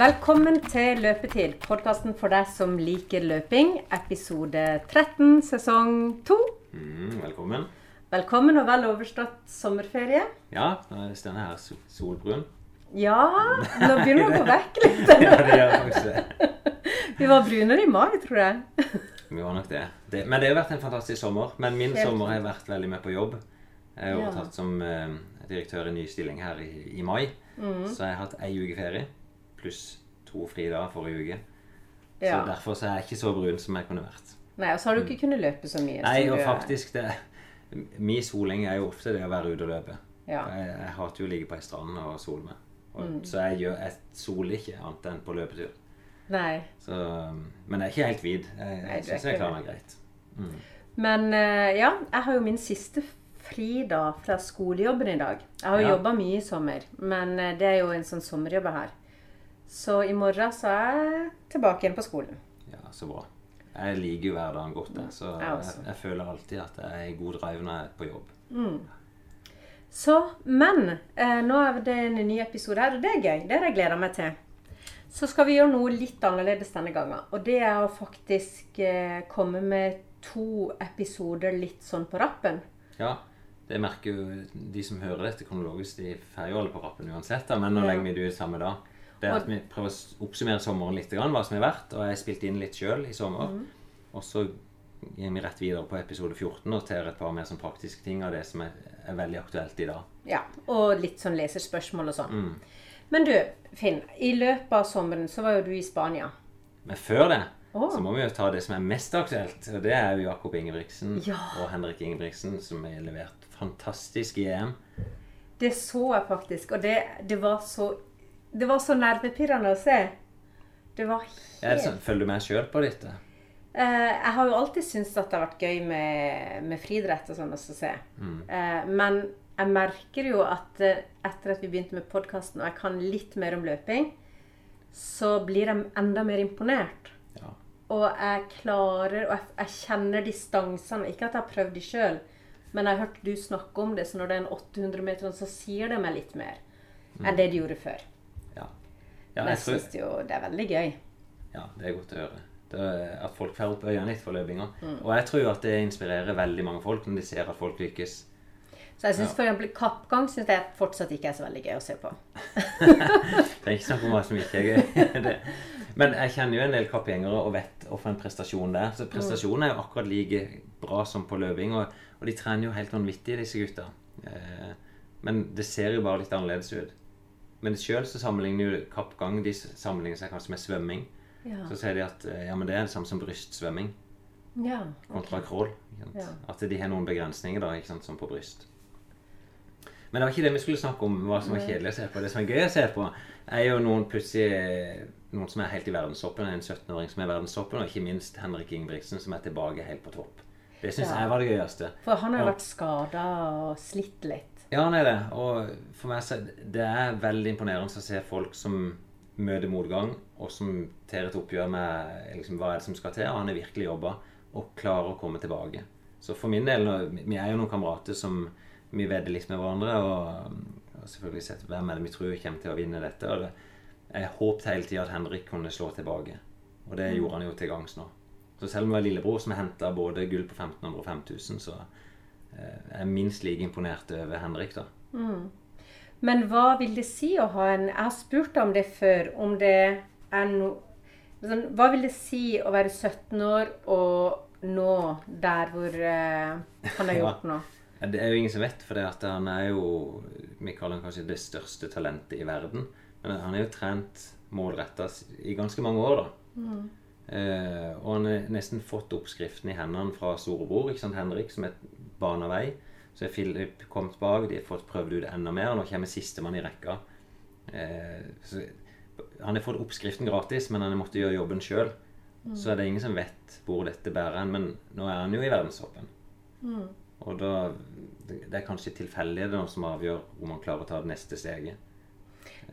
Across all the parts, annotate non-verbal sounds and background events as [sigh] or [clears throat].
Velkommen til Løpetid, podkasten for deg som liker løping. Episode 13, sesong 2. Mm, velkommen. Velkommen og vel overstått sommerferie. Ja, nå er Stine her solbrun. Ja, nå [laughs] begynner det å gå vekk litt. Ja, det gjør faktisk det. [laughs] Vi var brunere i mai, tror jeg. [laughs] Vi var nok det. det. Men det har vært en fantastisk sommer. Men min Helt sommer har vært veldig med på jobb. Jeg Ja. overtatt som eh, direktør i ny stilling her i, i mai. Mm. Så jeg har hatt ei uke ferie pluss to fridager forrige uke. Så Ja. derfor så er jeg ikke så brun som jeg kunne vært. Nei, Og så har du ikke kunnet løpe så mye. Nei, og faktisk det Min soling er jo ofte det å være ute og løpe. Ja. Jeg, jeg hater jo å ligge på ei strand og sole meg. Og, Mm. Så jeg, gjør, jeg soler ikke annet enn på løpetur. Nei. Så, men jeg er ikke helt hvit. Jeg, jeg syns jeg klarer meg greit. Mm. Men eh, ja, jeg har jo min siste fridag fra skolejobben i dag. Jeg har jo Ja. jobba mye i sommer, men eh, det er jo en sånn sommerjobb har. Så i morgen så er jeg tilbake igjen på skolen. Ja, så bra. Jeg liker jo hverdagen godt, jeg, så Jeg jeg, jeg, føler alltid at jeg er i god drive når jeg er på jobb. Så, men eh, nå er det en ny episode her, og det er gøy. Det har jeg gleda meg til. Så skal vi gjøre noe litt annerledes denne gangen. Og det er å faktisk eh, komme med to episoder litt sånn på rappen. Ja, det merker jo de som hører dette kronologisk, de får jo alle på rappen uansett, men nå legger vi det ut samme dag. Det er at vi prøver å oppsummere sommeren litt, hva som har vært, og jeg spilte inn litt sjøl i sommer. Mm. Og så gir vi rett videre på episode 14 og til et par mer sånn praktiske ting av det som er, er veldig aktuelt i dag. Ja, Og litt sånn leserspørsmål og sånn. Mm. Men du, Finn. I løpet av sommeren så var jo du i Spania. Men før det oh. så må vi jo ta det som er mest aktuelt. Og det er jo Jakob Ingebrigtsen Ja. og Henrik Ingebrigtsen, som har levert fantastisk i EM. Det så jeg faktisk, og det, det var så Det var så nervepirrende å se. Det var helt det helt sånn, følger du med sjøl på dette? Uh, jeg har jo alltid syntes at det har vært gøy med, med friidrett og sånn også å se. Eh, men jeg merker jo at uh, etter at vi begynte med podkasten, og jeg kan litt mer om løping, så blir jeg enda mer imponert. Ja. Og jeg klarer Og jeg, jeg kjenner distansene. Ikke at jeg har prøvd de sjøl, men jeg har hørt du snakke om det, så når det er en 800 meter, så sier det meg litt mer enn det de gjorde før. Ja. ja, jeg jeg tror, syns jo det er veldig gøy. ja det er godt å høre. Det at folk får opp øynene litt for løpinga. Mm. Og jeg tror at det inspirerer veldig mange folk når de ser at folk lykkes. Så jeg syns for eksempel kappgang synes jeg fortsatt ikke er så veldig gøy å se på. [laughs] Det er ikke snakk om hva som ikke er gøy. [laughs] det. Men jeg kjenner jo en del kappgjengere og vet hvorfor en prestasjon det er. Så prestasjonen er jo akkurat like bra som på løping, og, og de trener jo helt vanvittig, disse gutta. Eh, men det ser jo bare litt annerledes ut. Men sjøl sammenligner jo kappgang De sammenligner seg kanskje med svømming. Ja. Så sier de at eh, ja, men det er det samme som brystsvømming ja. kontra crawl. Ja. At de har noen begrensninger da, ikke sant, som på bryst. Men det var ikke det vi skulle snakke om, hva som var kjedelig å se på. Det som er gøy å se på, er jo noen plutselig noen som er helt i verdenstoppen. En 17-åring som er i verdenstoppen, og ikke minst Henrik Ingebrigtsen, som er tilbake helt på topp. Det syns Ja. jeg var det gøyeste. For han har jo vært skada og slitt litt. Ja, han er det. Og for meg så det er veldig imponerende å se folk som møter motgang, og som tar et oppgjør med liksom, hva er det som skal til. Og han har virkelig jobba og klarer å komme tilbake. Så for min del, vi er jo noen kamerater som vi vedder litt med hverandre, og, og selvfølgelig sett hvem er det vi tror kommer til å vinne dette. og det, Jeg håpet hele tida at Henrik kunne slå tilbake, og det gjorde han jo til gangs nå. Så selv om det var lillebror som henta både gull på 1500 og 5000, så er minst like imponert over Henrik, da. Men hva vil det si å ha en Jeg har spurt om det før, om det er noe sånn, Hva vil det si å være 17 år og nå der hvor eh, han har [laughs] Ja. gjort nå? Ja, Det er jo ingen som vet, for det at han er jo Vi kaller han kanskje det største talentet i verden. Men han er jo trent målretta i ganske mange år, da. Eh, og han har nesten fått oppskriften i hendene fra storebror, ikke sant, Henrik, som er bana vei. Så er Philip kommet bak, de har fått prøvd ut enda mer, og nå kommer sistemann i rekka. Eh, så han har fått oppskriften gratis, men han har måttet gjøre jobben sjøl. Så er det ingen som vet hvor dette bærer hen, men nå er han jo i verdenstoppen. Og da Det er kanskje tilfeldighet da som avgjør om han klarer å ta det neste steget.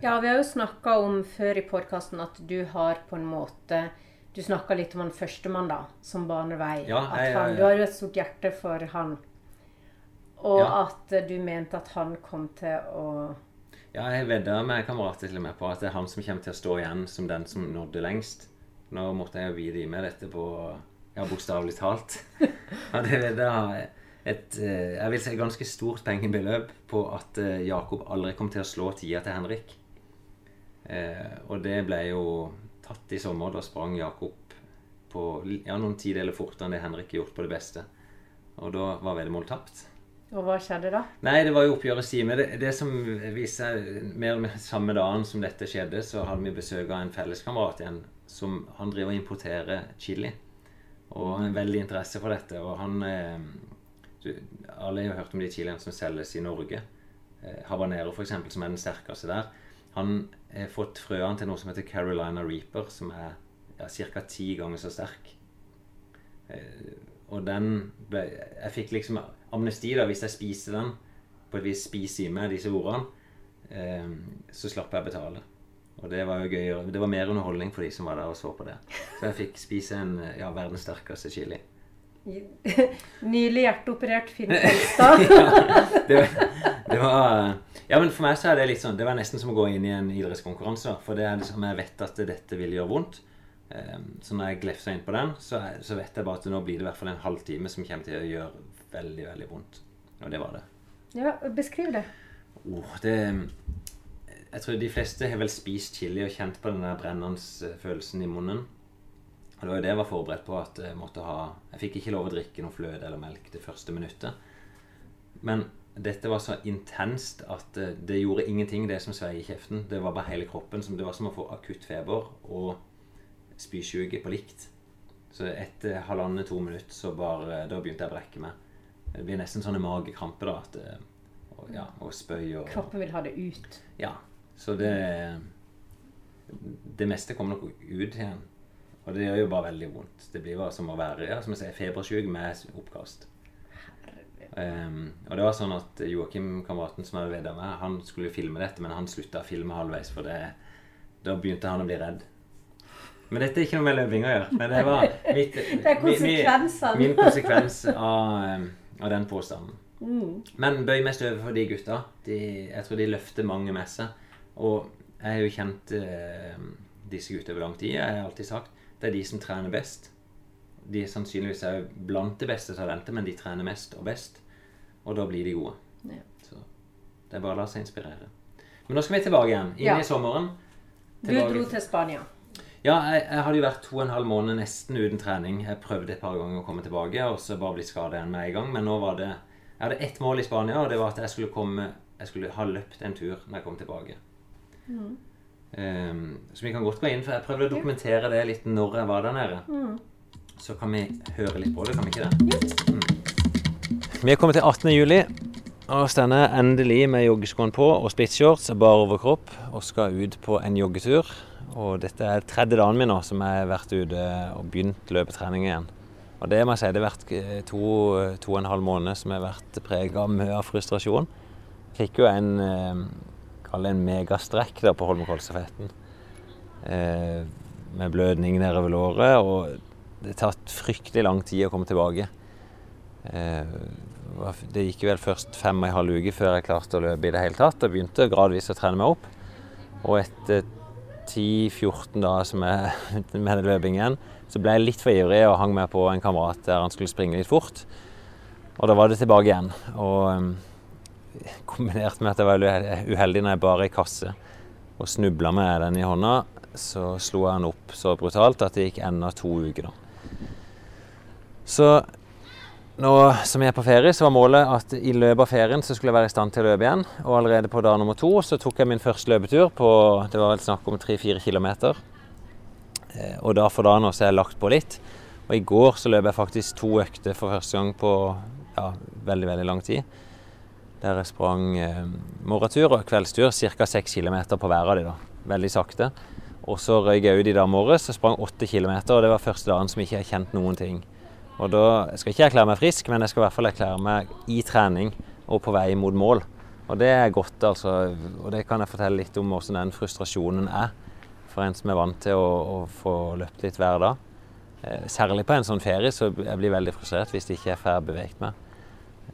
Ja, vi har jo snakka om før i podkasten at du har på en måte Du snakka litt om han førstemann, da, som baner vei. Ja, jeg- han, jeg- du har jo et stort hjerte for han. Og Ja. at du mente at han kom til å Ja, jeg vedda med kamerater til og med på at det er han som kommer til å stå igjen som den som nådde lengst. Nå måtte jeg jo videre i meg dette på ja, bokstavelig talt. [laughs] Hadde vedda et eh, jeg vil si ganske stort pengebeløp på at eh, Jakob aldri kom til å slå tida til Henrik. Eh, og det ble jo tatt i sommer. Da sprang Jakob på ja, noen tideler fortere enn det Henrik har gjort på det beste. Og da var veddemålet tapt. Og hva skjedde da? Nei, det var jo oppgjøret Sime. Det, det som viser mer eller mindre samme dagen som dette skjedde, så hadde vi besøk av en felleskamerat igjen som han driver og importerer chili. Og har en veldig interesse for dette. Og han eh, du, Alle har hørt om de chiliene som selges i Norge. Eh, Habanero, f.eks., som er den sterkeste der. Han har fått frøene til noe som heter Carolina Reaper, som er ja, ti ganger så sterk. Eh, og den ble, Jeg fikk liksom amnesti da, hvis jeg spiser den. På et vis spiser i meg disse ordene. Eh, så slapp jeg betale. Og det var jo gøy. Det var mer underholdning for de som var der og så på det. Så jeg fikk spise en ja, verdens sterkeste chili. [laughs] Nylig hjerteoperert Finn Felstad. [laughs] ja, det, [laughs] det, var Ja, men for meg så er det litt sånn Det var nesten som å gå inn i en idrettskonkurranse. For det er liksom, jeg vet at dette vil gjøre vondt. Så når jeg glefser inn på den, så, så, vet jeg bare at nå blir det i hvert fall en halvtime som kommer til å gjøre veldig, veldig vondt. Og det var det. Ja, Beskriv det. Oh, det jeg tror de fleste har vel spist chili og kjent på den der brennende følelsen i munnen. Og det var jo det jeg var forberedt på. at Jeg måtte ha Jeg fikk ikke lov å drikke noe fløte eller melk det første minuttet. Men dette var så intenst at det gjorde ingenting, det som svei i kjeften. Det var bare hele kroppen. Det var som å få akutt feber og spysjuke på likt. Så etter halvannet-to minutter så bare Da begynte jeg å brekke meg. Det blir nesten sånne magekramper, da. At, og, ja, og spøy og Kroppen vil ha det ut. Ja. Så det Det meste kommer nok ut igjen. Og det gjør jo bare veldig vondt. Det blir bare som å være ja, som jeg sier, febersjuk med oppkast. Um, og det var sånn at Joakim, kameraten som jeg var ved meg, han skulle filme dette, men han slutta å filme halvveis, for det, da begynte han å bli redd. Men dette er ikke noe med løping å gjøre. Men det var mitt, [laughs] det er konsekvensen. min, min konsekvens av, av den påstanden. Mm. Men bøy mest over for de gutta. De, jeg tror de løfter mange med seg. Og jeg har jo kjent eh, disse gutta over lang tid. Jeg har alltid sagt det er de som trener best. De er sannsynligvis er blant det beste talentet, men de trener mest og best. Og da blir de gode. Ja. Så det er bare å la seg inspirere. Men nå skal vi tilbake igjen. Inn ja. i sommeren. Tilbake. Du dro til Spania. Ja, jeg, jeg, hadde jo vært to og en halv måned nesten uten trening. Jeg prøvde et par ganger å komme tilbake, og så bare blitt skada igjen med en gang. Men nå var det Jeg hadde ett mål i Spania, og det var at jeg skulle komme Jeg skulle ha løpt en tur når jeg kom tilbake. Mm. Um, så vi kan godt gå inn, for jeg prøvde å dokumentere det litt når jeg var der nede. Mm. Så kan vi høre litt på det, kan vi ikke det? Mm. Vi er kommet til 18. juli og stender endelig med joggeskoene på og splitshorts og bar overkropp og skal ut på en joggetur. Og dette er tredje dagen min nå som jeg har vært ute og begynt løpetrening igjen. Og det må jeg si, det har vært to, to og en halv måned som har vært prega av mye av frustrasjon. Fikk jo en eh, en megastrekk der på Holmenkollstafetten. Eh, med blødning nedover låret, og det har tatt fryktelig lang tid å komme tilbake. Eh, det gikk vel først fem og en halv uke før jeg klarte å løpe i det hele tatt, og begynte gradvis å trene meg opp. Og etter 10-14 dager som er [laughs] med løpingen, så ble jeg litt for ivrig og hang med på en kamerat der han skulle springe litt fort. Og da var det tilbake igjen. Og kombinert med at jeg var uheldig når jeg bar i kasse og snubla med den i hånda, så slo jeg den opp så brutalt at det gikk enda to uker. da. Så nå som jeg er på ferie, så var målet at i løpet av ferien så skulle jeg være i stand til å løpe igjen. Og allerede på dag nummer to så tok jeg min første løpetur på det var vel snakk om 3-4 km. Eh, og da for dagen også har jeg lagt på litt. Og i går så løp jeg faktisk to økter for første gang på ja, veldig, veldig lang tid. Der jeg sprang eh, morgentur og kveldstur ca. 6 km på hver av de da. Veldig sakte. Og så røyk jeg ut i dag morges og sprang 8 km, og det var første dagen som ikke har kjent noen ting. Og da jeg skal ikke erklære meg frisk, men jeg skal i hvert fall erklære meg i trening og på vei mot mål. Og det er godt, altså. Og det kan jeg fortelle litt om hvordan den frustrasjonen er for en som er vant til å, å få løpt litt hver dag. Eh, særlig på en sånn ferie så jeg blir veldig frustrert hvis det ikke er får beveget meg.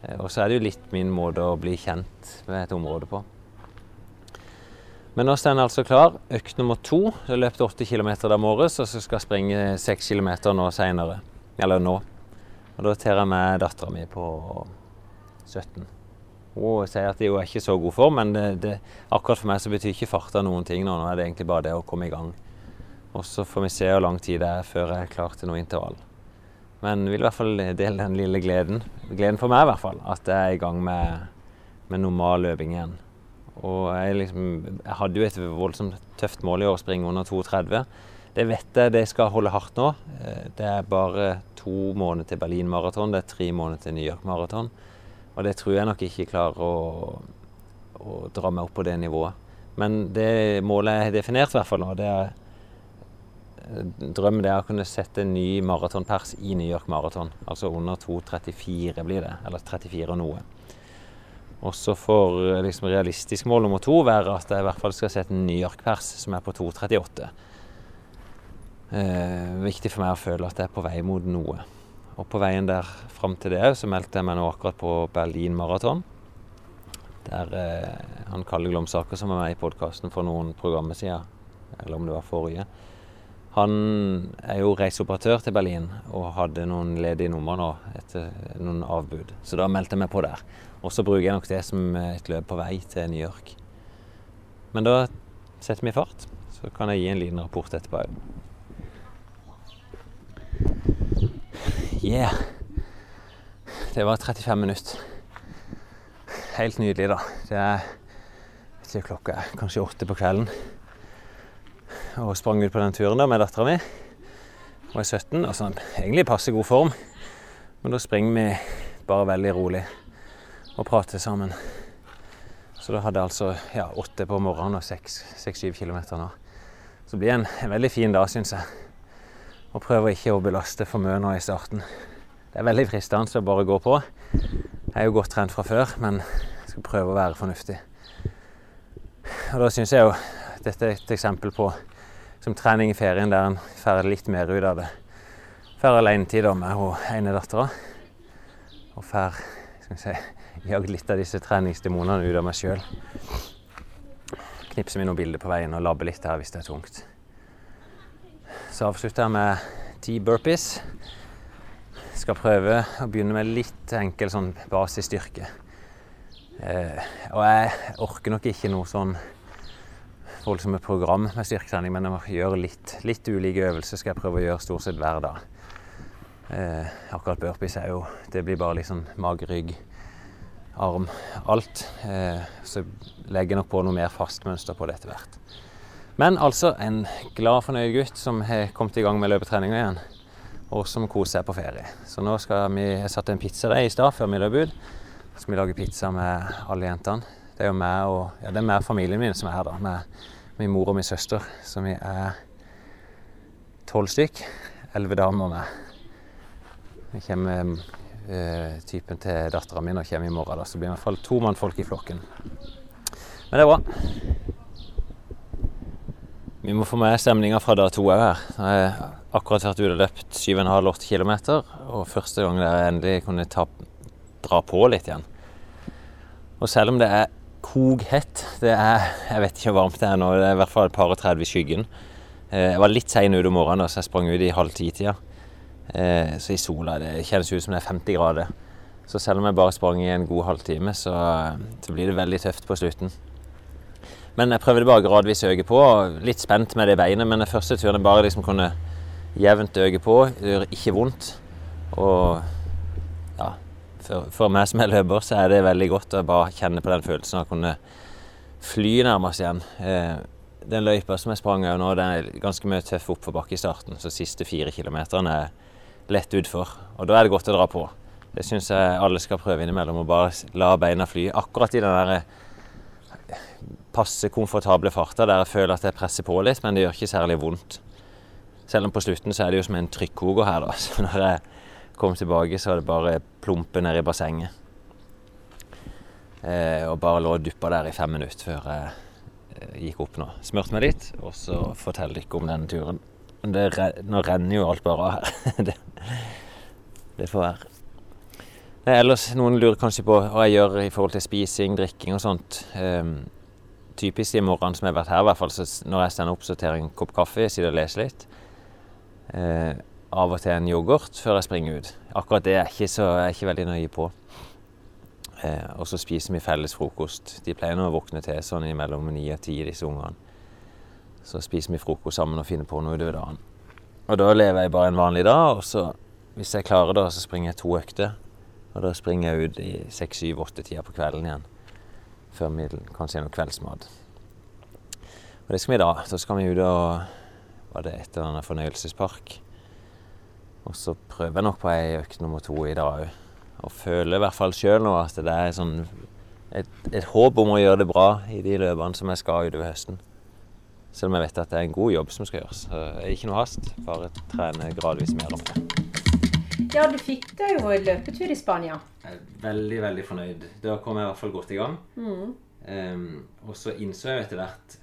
Eh, og så er det jo litt min måte å bli kjent med et område på. Men nå står jeg altså klar. Økt nummer to. Jeg løp 8 km da morges, og så skal jeg springe 6 km nå seinere. Eller nå. Og da tar jeg med dattera mi på 17. Hun sier at hun er ikke så god form, men det, det, akkurat for meg så betyr ikke farta noen ting nå. Nå er det egentlig bare det å komme i gang. Og så får vi se hvor lang tid det er før jeg er klar til noe intervall. Men vil i hvert fall dele den lille gleden, gleden for meg i hvert fall, at jeg er i gang med, med normal løping igjen. Og jeg, liksom, jeg hadde jo et voldsomt tøft mål i år, å springe under 2,30. Det vet jeg det skal holde hardt nå. Eh, det er bare to måneder til Berlin maraton, det er tre måneder til New York maraton. Og det tror jeg nok ikke klarer å, å dra meg opp på det nivået. Men det målet jeg har definert i hvert fall nå, det er eh, drømmen er å kunne sette en ny maratonpers i New York Maraton. Altså under 2,34 blir det. Eller 34 og noe. Og så får eh, liksom realistisk mål nummer to være at jeg i hvert fall skal sette en New York-pers som er på 2,38. Eh, viktig for meg å føle at jeg er på vei mot noe. Og på veien der fram til det så meldte jeg meg nå akkurat på Berlin Maraton. Der eh, han Kalle Glomsaker, som var med i podkasten for noen programmer siden, eller om det var forrige, han er jo reiseoperatør til Berlin og hadde noen ledige nummer nå etter noen avbud. Så da meldte jeg meg på der. Og så bruker jeg nok det som et løp på vei til New York. Men da setter vi fart. Så kan jeg gi en liten rapport etterpå òg. Yeah. Det var 35 minutter. Helt nydelig, da. Det er ikke, klokka kanskje åtte på kvelden. Og sprang ut på den turen da med dattera mi. Hun er 17, altså egentlig passe god form. Men da springer vi bare veldig rolig og prater sammen. Så da hadde jeg altså ja, på morgenen og seks-syv kilometer nå. Så det blir en, en veldig fin dag, syns jeg. Og prøver ikke å belaste for mye nå i starten. Det er veldig fristende å bare gå på. Jeg er jo godt trent fra før, men jeg skal prøve å være fornuftig. Og da syns jeg jo dette er et eksempel på som trening i ferien der en får litt mer ut av det. Får alenetid med hun ene dattera. Og får si, jagd litt av disse treningsdemonene ut av meg sjøl. Knipser vi noen bilder på veien og labber litt her hvis det er tungt. Så avslutter jeg med ti burpees. Skal prøve å begynne med litt enkel sånn basisstyrke. Eh, og jeg orker nok ikke noe sånn voldsomme program med styrketrening, men jeg må gjøre litt, litt ulike øvelser skal jeg prøve å gjøre stort sett hver dag. Eh, akkurat burpees er jo Det blir bare litt sånn mage, rygg, arm, alt. Eh, så legger jeg nok på noe mer fast mønster på det etter hvert. Men altså en glad, fornøyd gutt som har kommet i gang med løpetreninga igjen. Og som koser seg på ferie. Så nå skal vi Jeg satte en pizzadeig i stad før vi løp ut. Så skal vi lage pizza med alle jentene. Det er jo meg og ja, det er meg familien min som er her, da. Med min mor og min søster. Så vi er tolv stykk. Elleve damer og meg. Vi kommer uh, typen til dattera mi kommer i morgen. da, Så blir det i hvert fall to mannfolk i flokken. Men det er bra. Vi må få med stemninga fra dag to òg her. Jeg har akkurat vært ute og løpt 7,5-8 km. Og første gang der jeg endelig kunne ta, dra på litt igjen. Og selv om det er koghett det er, Jeg vet ikke hvor varmt det er nå, det er i hvert fall et par og 30 i skyggen. Eh, jeg var litt sein ute om morgenen, så jeg sprang ut i halv ti-tida. Eh, så i sola det kjennes ut som det er 50 grader. Så selv om jeg bare sprang i en god halvtime, så, så blir det veldig tøft på slutten. Men jeg prøvde bare gradvis å øke på. Litt spent med det beinet, men den første turen jeg bare liksom kunne jevnt øke på. Det gjør ikke vondt. Og ja, for, for, meg som er løper, så er det veldig godt å bare kjenne på den følelsen av å kunne fly nærmest igjen. Eh, den løypa som jeg sprang av nå, den er ganske mye tøff oppforbakke i starten. Så siste fire kilometerne er lett utfor. Og da er det godt å dra på. Det syns jeg alle skal prøve innimellom. Å bare la beina fly. Akkurat i den derre passe komfortable farter der jeg føler at jeg presser på litt, men det gjør ikke særlig vondt. Selv om på slutten så er det jo som en trykkoker her, da. [laughs] Så når jeg kom tilbake, så var det bare plumpe ned i bassenget. Eh, og bare lå og duppa der i fem minutter før jeg eh, gikk opp nå. Smurte meg litt, og så forteller dere om denne turen. Det, nå renner jo alt bare av her. [laughs] det, det får være. Nei, ellers, Noen lurer kanskje på hva jeg gjør i forhold til spising, drikking og sånt. Um, typisk de morgenene som jeg har vært her, i hvert fall når jeg stender opp, så tar jeg en kopp kaffe, sitter og leser litt. Eh, av og til en yoghurt før jeg springer ut. Akkurat det er jeg ikke, så, jeg er ikke veldig nøye på. Eh, og så spiser vi felles frokost. De pleier nå å våkne til sånn mellom ni og ti, disse ungene. Så spiser vi frokost sammen og finner på noe utover dagen. Og da lever jeg bare en vanlig dag, og så, hvis jeg klarer det, så springer jeg to økter. Og da springer jeg ut i seks, syv, åtte tida på kvelden igjen. Før middelen, kanskje gjennom kveldsmat. Og det skal vi da. Så skal vi ut og Var det et eller annet fornøyelsespark. Og så prøver jeg nok på ei økt nummer to i dag òg. Og føler i hvert fall sjøl nå at det er sånn et, et håp om å gjøre det bra i de løpene som jeg skal utover høsten. Selv om jeg vet at det er en god jobb som skal gjøres. Så det ikke noe hast. Bare trene gradvis mer om mer. Ja, du fikk deg jo en løpetur i Spania. Jeg er veldig, veldig fornøyd. Da kom jeg i hvert fall godt i gang. Ehm, og så innså jeg etter hvert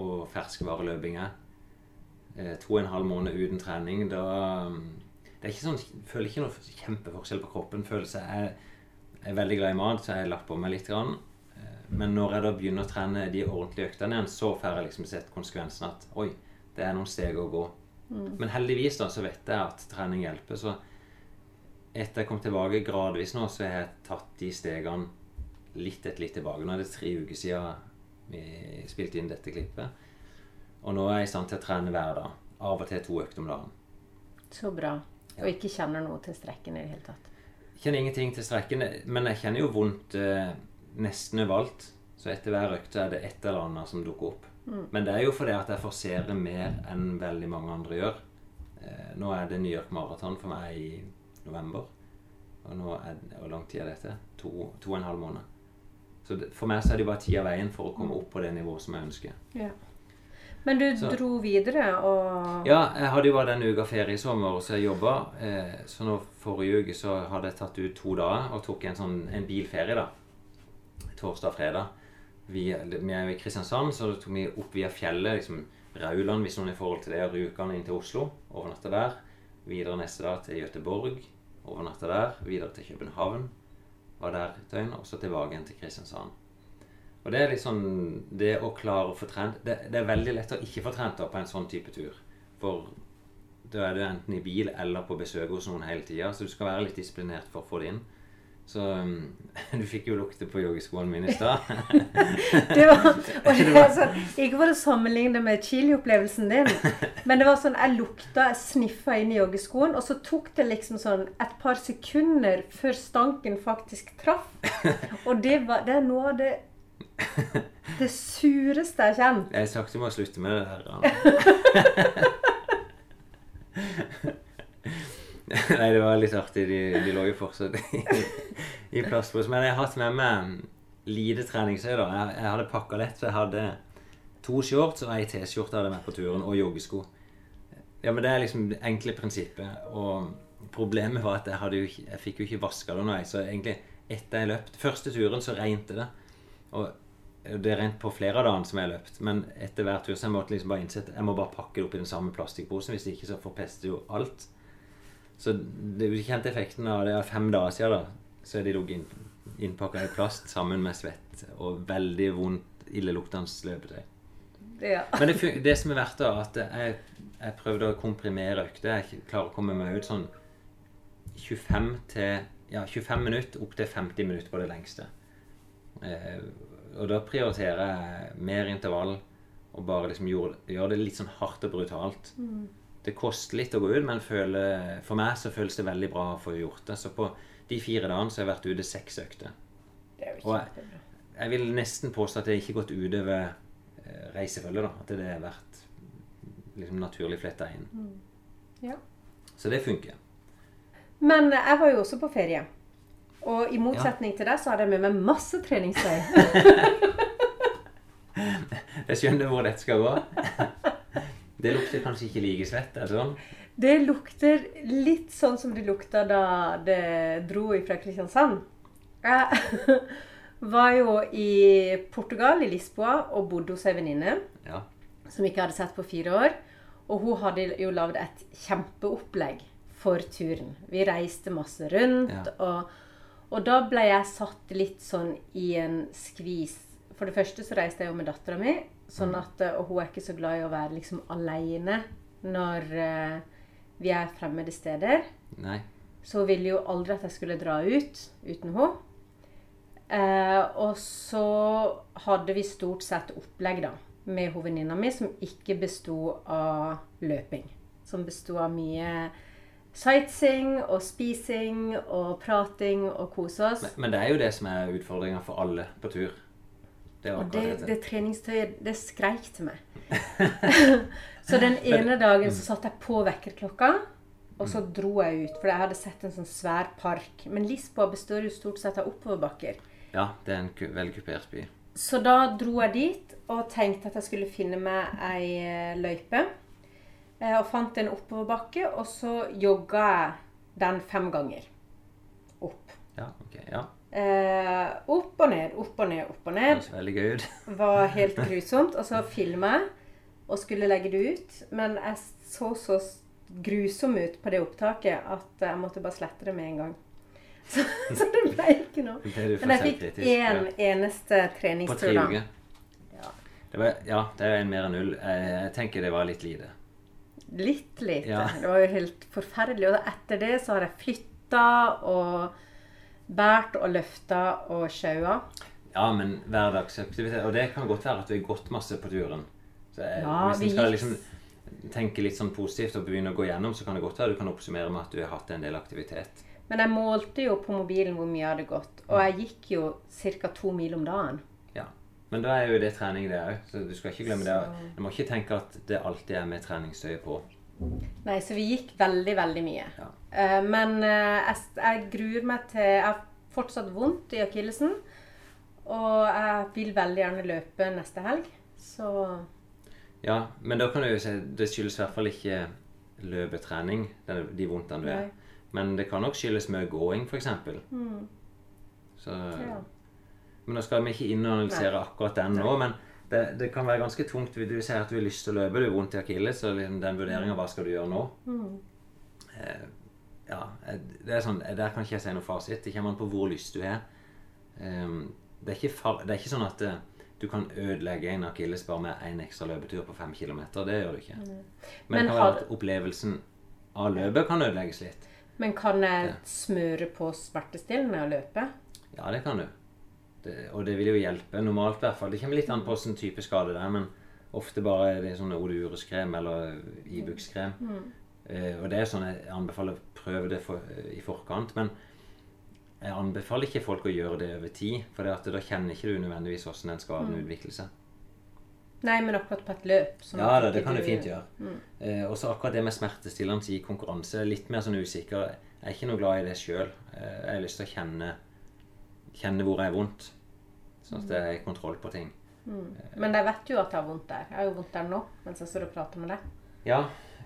Å ferskvareløping er. Eh, to og en halv måned uten trening, da um, Det er ikke sånn, jeg føler ikke noe kjempeforskjell på kroppen. Følelse jeg er veldig glad i mat, så jeg har lagt på meg litt. Grann. Eh, Men når jeg da begynner å trene de ordentlige øktene igjen, så får jeg liksom sett konsekvensen at oi, det er noen steg å gå. Men heldigvis da, så vet jeg at trening hjelper. Så etter jeg kom tilbake gradvis nå, så har jeg tatt de stegene litt etter litt tilbake. Nå er det tre uker siden vi spilte inn dette klippet. Og nå er jeg i stand til å trene hver dag. Av og til to økter om dagen. Så bra. Og ikke kjenner noe til strekken i det hele tatt. Kjenner ingenting til strekken, men jeg kjenner jo vondt eh, nesten overalt. Så etter hver økt er det et eller annet som dukker opp. Men det er jo fordi at jeg forserer mer enn veldig mange andre gjør. Eh, nå er det New York Marathon for meg i november. Og nå er Hvor lang tid er dette? To, to og en halv måned. Så det, for meg så er det bare tid av veien for å komme opp på det nivået som jeg ønsker. Ja. Men du Så- dro videre og Ja, jeg hadde jo bare denne uka ferie i sommer, så jeg jobba. Eh, så nå forrige uke så hadde jeg tatt ut to dager og tok en sånn en bilferie, da. Torsdag og fredag. Vi, vi er i Kristiansand, så tok vi opp via fjellet. liksom Rauland, hvis noen i forhold til det, og Rjukan inn til Oslo. Overnatta der. Videre neste dag til Gøteborg. Overnatta der. Videre til København. Var der et døgn. Og så tilbake igjen til Kristiansand. Og det er liksom Det å klare å få trent det, det er veldig lett å ikke få trent på en sånn type tur. For da er du enten i bil eller på besøk hos noen hele tida, så du skal være litt disiplinert for å få det inn. Så um, [laughs] du fikk jo lukte på joggeskoene mine i stad. [laughs] det var, [laughs] og det var sånn, Ikke for å sammenligne med chiliopplevelsen din, men det var sånn jeg lukta, jeg sniffa inn i joggeskoen, og så tok det liksom sånn et par sekunder før stanken faktisk traff. Og det, var, det er noe av det det sureste jeg kjenner. Jeg sakte må slutte med det der. [laughs] Nei, det var litt artig. De, de lå jo fortsatt i, [laughs] i plastpose. Men jeg har hatt med meg lite treningstøy. Jeg, jeg hadde pakka lett, så jeg hadde to shorts og ei T-skjorte hadde jeg med på turen, og joggesko. Ja, men Det er liksom det enkle prinsippet. Og problemet var at jeg, jo jeg fikk jo ikke vaska det underveis. Så egentlig etter jeg løpt Første turen så regnet det. Og det rent på flere av dagene som jeg løpt, men etter hver tur så jeg måtte liksom bare innsett jeg må bare pakke det opp i den samme plastikkposen. Hvis ikke så forpester jo alt. Så det, du kjente effekten av det er fem dager siden, da. Så er de ligget inn, innpakka i plast sammen med svett og veldig vondt, illeluktende løpetøy. Ja. Men det, det som er verdt, da, at jeg, jeg prøvde å komprimere økter. Jeg klarer å komme meg ut sånn 25 til ja, 25 minutter opp til 50 minutter på det lengste. Eh, og da prioriterer jeg mer intervall og bare liksom gjør, gjør det litt sånn hardt og brutalt. Det koster litt å gå ut, men føler, for meg så føles det veldig bra å få gjort det. Så på de fire dagene så har jeg vært ute seks økter. Er Og jeg- Jeg vil nesten påstå at det ikke har gått utover eh, reisefølget. da, At det har vært liksom naturlig fletta inn. Ja. Så det funker. Men jeg var jo også på ferie. Og i motsetning til deg så hadde jeg med meg masse treningstøy. [laughs] Jeg skjønner hvor dette skal gå. [laughs] Det lukter kanskje ikke like svett? er det sånn? Det lukter litt sånn som det lukta da det dro fra Kristiansand. Jeg var jo i Portugal, i Lisboa, og bodde hos ei venninne Ja. som ikke hadde sett på fire år. Og hun hadde jo lagd et kjempeopplegg for turen. Vi reiste masse rundt, Ja. og, og da ble jeg satt litt sånn i en skvis. For det første så reiste jeg jo med dattera mi, sånn at, eh, og hun er ikke så glad i å være liksom aleine når eh, vi er fremmede steder. Nei. Så hun ville jo aldri at jeg skulle dra ut uten henne. Eh, og så hadde vi stort sett opplegg da, med venninna mi som ikke besto av løping. Som besto av mye sightseeing og spising og prating og kose oss. Men, men det er jo det som er utfordringa for alle på tur. Det Og det, det treningstøyet, det skreik til meg. [laughs] så den ene dagen så satte jeg på vekkerklokka, og så dro jeg ut. For jeg hadde sett en sånn svær park. Men Lisboa består jo stort sett av oppoverbakker. Ja, det er en veldig kupert by. Så da dro jeg dit og tenkte at jeg skulle finne meg ei eh, løype. Eh, Og fant en oppoverbakke, og så jogga jeg den fem ganger. Opp. Ja, ok, ja. Eh, opp og ned, opp og ned, opp og ned. Det veldig gøy ut. [laughs] var helt grusomt. Og så filma jeg og skulle legge det ut. Men jeg så så grusom ut på det opptaket at jeg måtte bare slette det med en gang. [laughs] Så, så det ble ikke noe. Men jeg fikk én ja. eneste På tre treningstur, uker. Ja. Det var, ja, det er en mer enn null. Jeg, jeg tenker det var litt lite. Litt lite. Ja. Det var jo helt forferdelig. Og etter det så har jeg flytta og båret og løfta og sjaua. Ja, men hverdagsaktivitet Og det kan godt være at vi har gått masse på turen. Så jeg, Ja, hvis vi skal liksom tenke litt sånn positivt og begynne å gå gjennom, så kan det godt være du kan oppsummere med at du har hatt en del aktivitet. Men jeg målte jo på mobilen hvor mye jeg hadde gått. Og jeg gikk jo ca. to mil om dagen. Ja. Men da er jo det trening, det òg. Så du skal ikke glemme det. Du må ikke tenke at det alltid er med treningstøyet på. Nei, så vi gikk veldig, veldig mye. Ja. Eh, men eh, jeg, jeg gruer meg til Jeg har fortsatt vondt i akillesen. Og jeg vil veldig gjerne løpe neste helg. Så Ja, men da kan du jo si det skyldes i hvert fall ikke løpetrening, de vondtene du er. Nei. Men det kan nok skyldes mye gåing, f.eks. mm, Så ja. Men nå skal vi ikke inn og analysere akkurat den nå, men det, det kan være ganske tungt. Du sier at du har lyst til å løpe, du har vondt i akilles, så liksom den vurderinga hva skal du gjøre nå? Mm. Eh, ja, det er sånn, Der kan ikke jeg si noe fasit. Det kommer an på hvor lyst du har. Um, det, ikke far, det er ikke sånn at uh, du kan ødelegge en akilles bare med én ekstra løpetur på fem km. Det gjør du ikke. Men, Men det kan være at opplevelsen av løpet kan ødelegges litt. Men kan jeg smøre på smertestillende og løpe? Ja, det kan du. Det, og det vil jo hjelpe, normalt i hvert fall. Det kommer litt an på hvilken type skade det er, men ofte bare er det sånn Odurus-krem eller Ibux-krem. Eh, og det er sånn jeg anbefaler prøve det for, i forkant. Men jeg anbefaler ikke folk å gjøre det over tid, for det da kjenner ikke du nødvendigvis hvordan den skaden utvikler seg. Nei, men akkurat på et løp. Ja da, det kan du fint gjøre. Eh, og så akkurat det med smertestillende i konkurranse, litt mer sånn usikker. Jeg er ikke noe glad i det sjøl. Eh, jeg har lyst til å kjenne, kjenne hvor jeg er vondt, sånn at jeg har kontroll på ting. Men jeg vet jo at jeg har vondt der. Jeg har jo vondt der nå mens jeg står og prater med deg. Ja,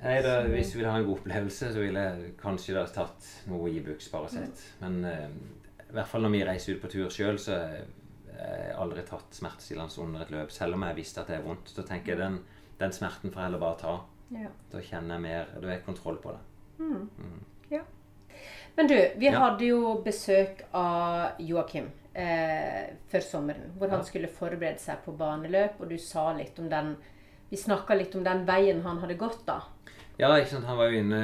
jeg, da, hvis du vil ha en god opplevelse, så ville jeg kanskje da tatt noe Ibux Paracet. Men uh, i hvert fall når vi reiser ut på tur sjøl, så har jeg aldri tatt smertestillende under et løp, selv om jeg visste at det er vondt. Så tenker jeg den, den smerten får jeg heller bare ta. Ja. Da kjenner jeg mer, da har jeg kontroll på det. Men du, vi Ja. hadde jo besøk av Joakim eh, før sommeren. Hvor han skulle forberede seg på baneløp, og du sa litt om den Vi snakka litt om den veien han hadde gått, da. Ja, ikke sant. Han var jo inne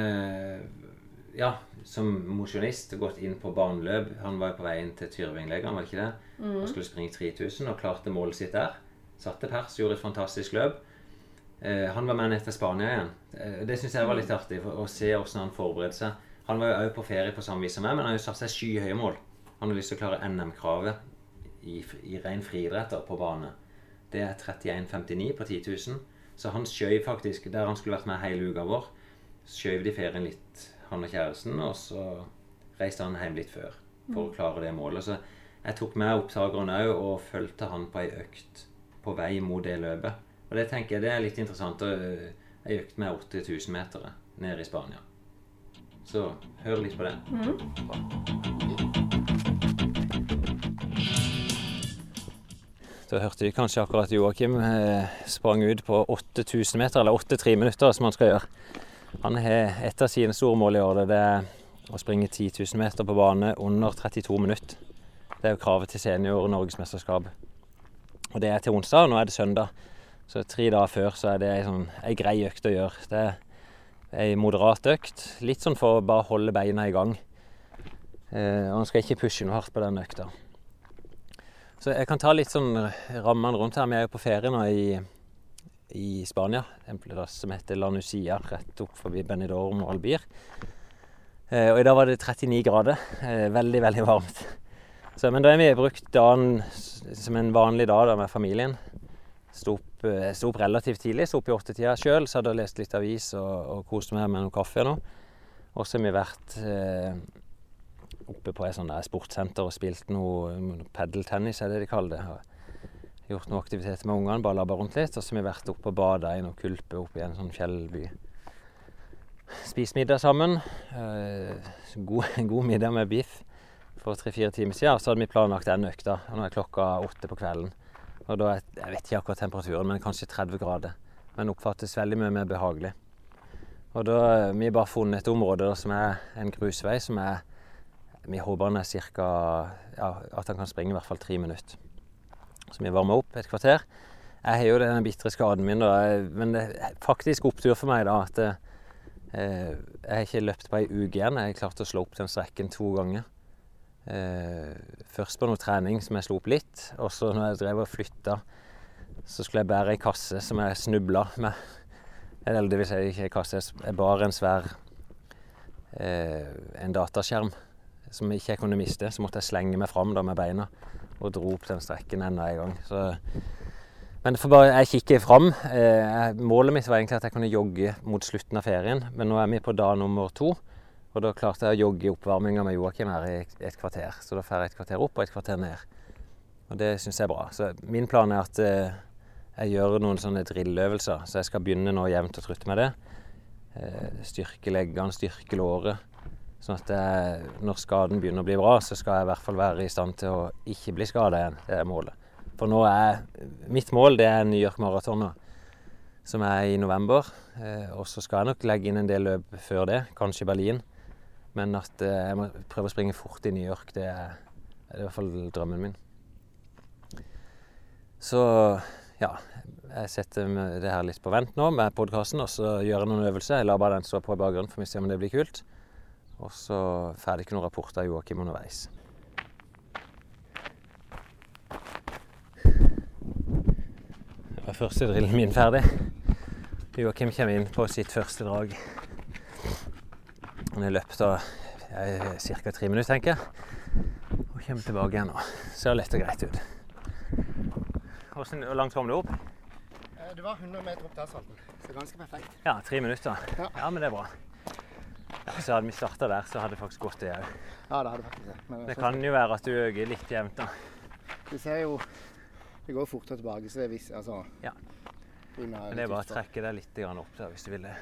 ja, som mosjonist og gått inn på baneløp. Han var jo på vei inn til Tyrvinglegeren, var det ikke det? Og skulle springe 3000 og klarte målet sitt der. Satte pers, gjorde et fantastisk løp. Eh, han var med ned til Spania igjen. Eh, det syns jeg var litt artig å se hvordan han forberedte seg. Han var jo òg på ferie på samme vis som meg, men han har jo satt seg skyhøye mål. Han har lyst til å klare NM-kravet i, i ren friidretter på bane. Det er 31,59 på 10 000. Så han skjøv faktisk, der han skulle vært med hele uka vår, skjøv de ferien litt, han og kjæresten, og så reiste han hjem litt før for å klare det målet. Så jeg tok med opptakeren òg og fulgte han på ei økt på vei mot det løpet. Og det tenker jeg det er litt interessant. Ei økt med 8000 meter nede i Spania. Så hør litt på det. Da hørte de kanskje akkurat Joakim eh, sprang ut på 8000 meter, eller 8-3 minutter, som han skal gjøre. Han har et av sine store mål i år, det er å springe 10 000 meter på bane under 32 minutter. Det er jo kravet til senior-norgesmesterskap. Og det er til onsdag, og nå er det søndag. Så tre dager før så er det ei sånn, ei grei økt å gjøre. Det er ei moderat økt. Litt sånn for å bare holde beina i gang. Eh, og han skal ikke pushe noe hardt på den økta. Så jeg kan ta litt sånn rammene rundt her. Vi er jo på ferie nå i, i Spania. En plass som heter La Nucia, rett opp forbi Benidorm og Albir. Eh, og i dag var det 39 grader. Eh, veldig, veldig varmt. Så, men da har vi brukt dagen som en vanlig dag da, med familien. Sto opp, eh, sto opp relativt tidlig, sto opp i åttetida sjøl, så hadde jeg lest litt avis og, og kost meg med noe kaffe. nå. Og så har vi vært eh, oppe på et sånt sportssenter og spilt noe, padeltennis, er det de kaller det. Har gjort noe aktivitet med ungene, bare labba rundt litt. Og så har vi vært oppe og bada i noen kulper oppe i en sånn fjellby. Spist middag sammen. Eh, god, [laughs] god middag med biff for tre-fire timer siden. Så hadde vi planlagt den økta. og Nå er klokka åtte på kvelden. Og da er, Jeg vet ikke akkurat temperaturen, men kanskje 30 grader. Men oppfattes veldig mye mer behagelig. Og da Vi har bare funnet et område da, som er en grusvei som er Vi håper han er cirka, ja, at han kan springe i hvert fall tre minutter. Så vi varmer opp et kvarter. Jeg har jo den bitre skaden min, da, men det er faktisk opptur for meg da at eh, jeg har ikke løpt på ei uke igjen. Jeg har klart å slå opp den strekken to ganger. Eh, først på noe trening som jeg slo opp litt, og så når jeg drev og flytta, så skulle jeg bære ei kasse som jeg snubla med. Eller det vil si ikke ei kasse, jeg bar en svær eh, en dataskjerm som jeg ikke kunne miste. Så måtte jeg slenge meg fram med beina og dro opp den strekken enda en gang. Så, men bare, jeg kikker fram. Eh, målet mitt var egentlig at jeg kunne jogge mot slutten av ferien, men nå er vi på dag nummer to. Og da klarte jeg å jogge i oppvarminga med Joakim her i et kvarter. Så da får jeg et kvarter opp og et kvarter ned. Og det syns jeg er bra. Så min plan er at eh, jeg gjør noen sånne drilløvelser. Så jeg skal begynne nå jevnt og trutt med det. Eh, styrke leggene, styrke låret. Sånn at jeg, når skaden begynner å bli bra, så skal jeg i hvert fall være i stand til å ikke bli skada igjen. Det er målet. For nå er mitt mål det er New York Marathon, som er i november. Eh, og så skal jeg nok legge inn en del løp før det, kanskje Berlin. Men at eh, jeg må prøve å springe fort i New York, det er, det er i hvert fall drømmen min. Så ja, jeg setter det her litt på vent nå med podkasten, og så gjør jeg noen øvelser. Jeg lar bare den stå på i bakgrunnen, for vi ser om det blir kult. Og så ferdig ikke noen rapporter av Joakim underveis. Det var første drillen min ferdig. Joakim kommer inn på sitt første drag. Han har løpt ca. tre minutter, tenker jeg. Og kommer tilbake igjen nå. Ser lett og greit ut. Hvor langt kom du opp? Eh, det var 100 meter opp til asfalten. Så ganske perfekt. Ja, tre minutter. Ja. Ja, men det er bra. Så hadde vi starta der, så hadde det faktisk gått det òg. Ja, det hadde faktisk det. Men Det kan jo være at du øker litt jevnt, da. Du ser jo Det går fortere tilbake, så det er visst Altså Ja. Men det er bare å trekke deg litt opp der hvis du vil det.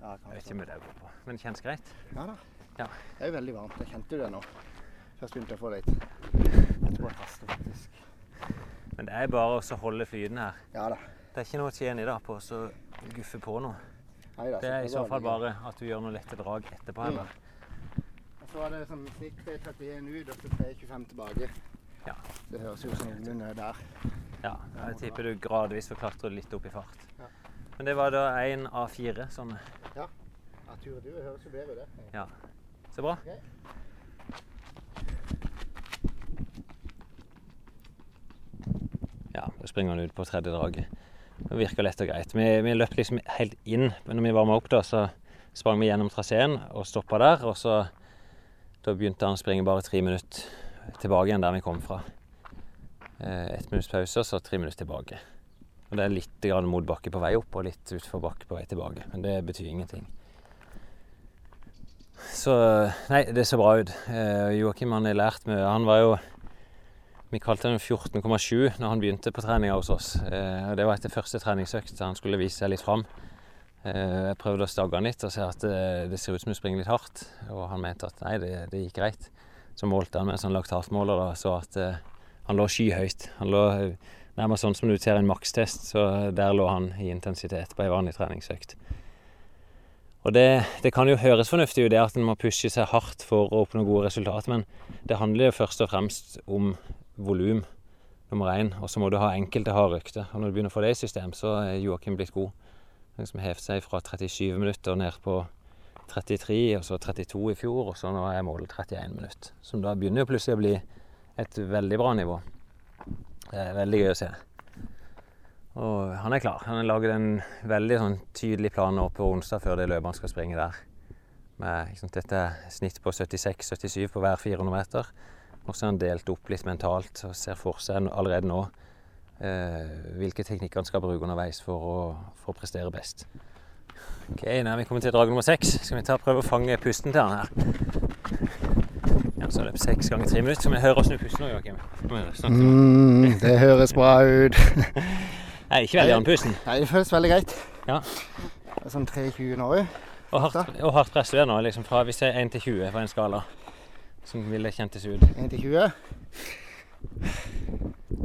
Ja, Jeg vet ikke om det går på. Men det kjennes greit. Ja da. Ja. Det er jo veldig varmt. Jeg kjente det nå. Først begynte jeg å få litt Jeg tror jeg haster, faktisk. Men det er bare å holde flyten her. Ja da. Det er ikke noe å tjene i dag på å guffe på nå. Nei da. Det er i så fall bare at du gjør noen lette drag etterpå. Mm. Eller? Og så var det sånn snitt 31 ut og så 3,25 tilbake. Ja. Det høres ut som noenlunde der. Ja, jeg tipper du gradvis får klatre litt opp i fart. Ja. Men det var da én av fire sånne. Ja, tur du høres jo bedre ut, det. Ja. Så bra. Okay. Ja, da springer han ut på tredje draget. Det virker lett og greit. Vi, vi løp liksom helt inn. Men når vi varma opp, da, så sprang vi gjennom traseen og stoppa der. Og så da begynte han å springe bare tre minutter tilbake igjen der vi kom fra. Eh, ett minutts pause, og så tre minutter tilbake. Og det er litt motbakke på vei opp og litt utforbakke på vei tilbake. Men det betyr ingenting. Så Nei, det ser bra ut. Eh, Joakim han har lært mye. Han var jo vi kalte den 14,7 når han begynte på treninga hos oss. Eh, og det var etter første treningsøkt, han skulle vise seg litt fram. Eh, jeg prøvde å stagge han litt og se at eh, det ser ut som du springer litt hardt. Og han mente at nei, det, det gikk greit. Så målte han med en sånn laktatmåler og så at han lå skyhøyt. Han lå nærmest sånn som du ser en makstest, så der lå han i intensitet på ei vanlig treningsøkt. Og det, det kan jo høres fornuftig ut, det at en må pushe seg hardt for å oppnå gode resultat, men det handler jo først og fremst om volum. nummer én. Og så må du ha enkelte harde økter. Og når du begynner å få det i system, så er Joakim blitt god. Han liksom hevet seg fra 37 minutter ned på 33, og så 32 i fjor, og så nå er målet 31 minutter. Som da begynner jo plutselig å bli et veldig bra nivå. Det er veldig gøy å se. Og han er klar. Han har laget en veldig sånn, tydelig plan nå på onsdag før det løpet han skal springe der. Med, liksom, dette snitt på 76-77 på hver 400 meter. Og så er han delt opp litt mentalt og ser for seg allerede nå eh, hvilke teknikker han skal bruke underveis for å, for å prestere best. Ok, Nå er vi kommet til drag nummer seks. Skal vi ta og prøve å fange pusten til han her? Ja, så løp seks ganger tre minutter. Skal vi høre åssen du puster nå, Joakim? Mm, det høres bra ut. [laughs] Nei, ikke veldig andpusten. Nei, det føles veldig greit. Ja. Det er Sånn 23 nå. Og hardt, og hardt press du er nå, liksom fra hvis det er 1 til 20 på en skala. Som ville kjentes ut. 1 til 20.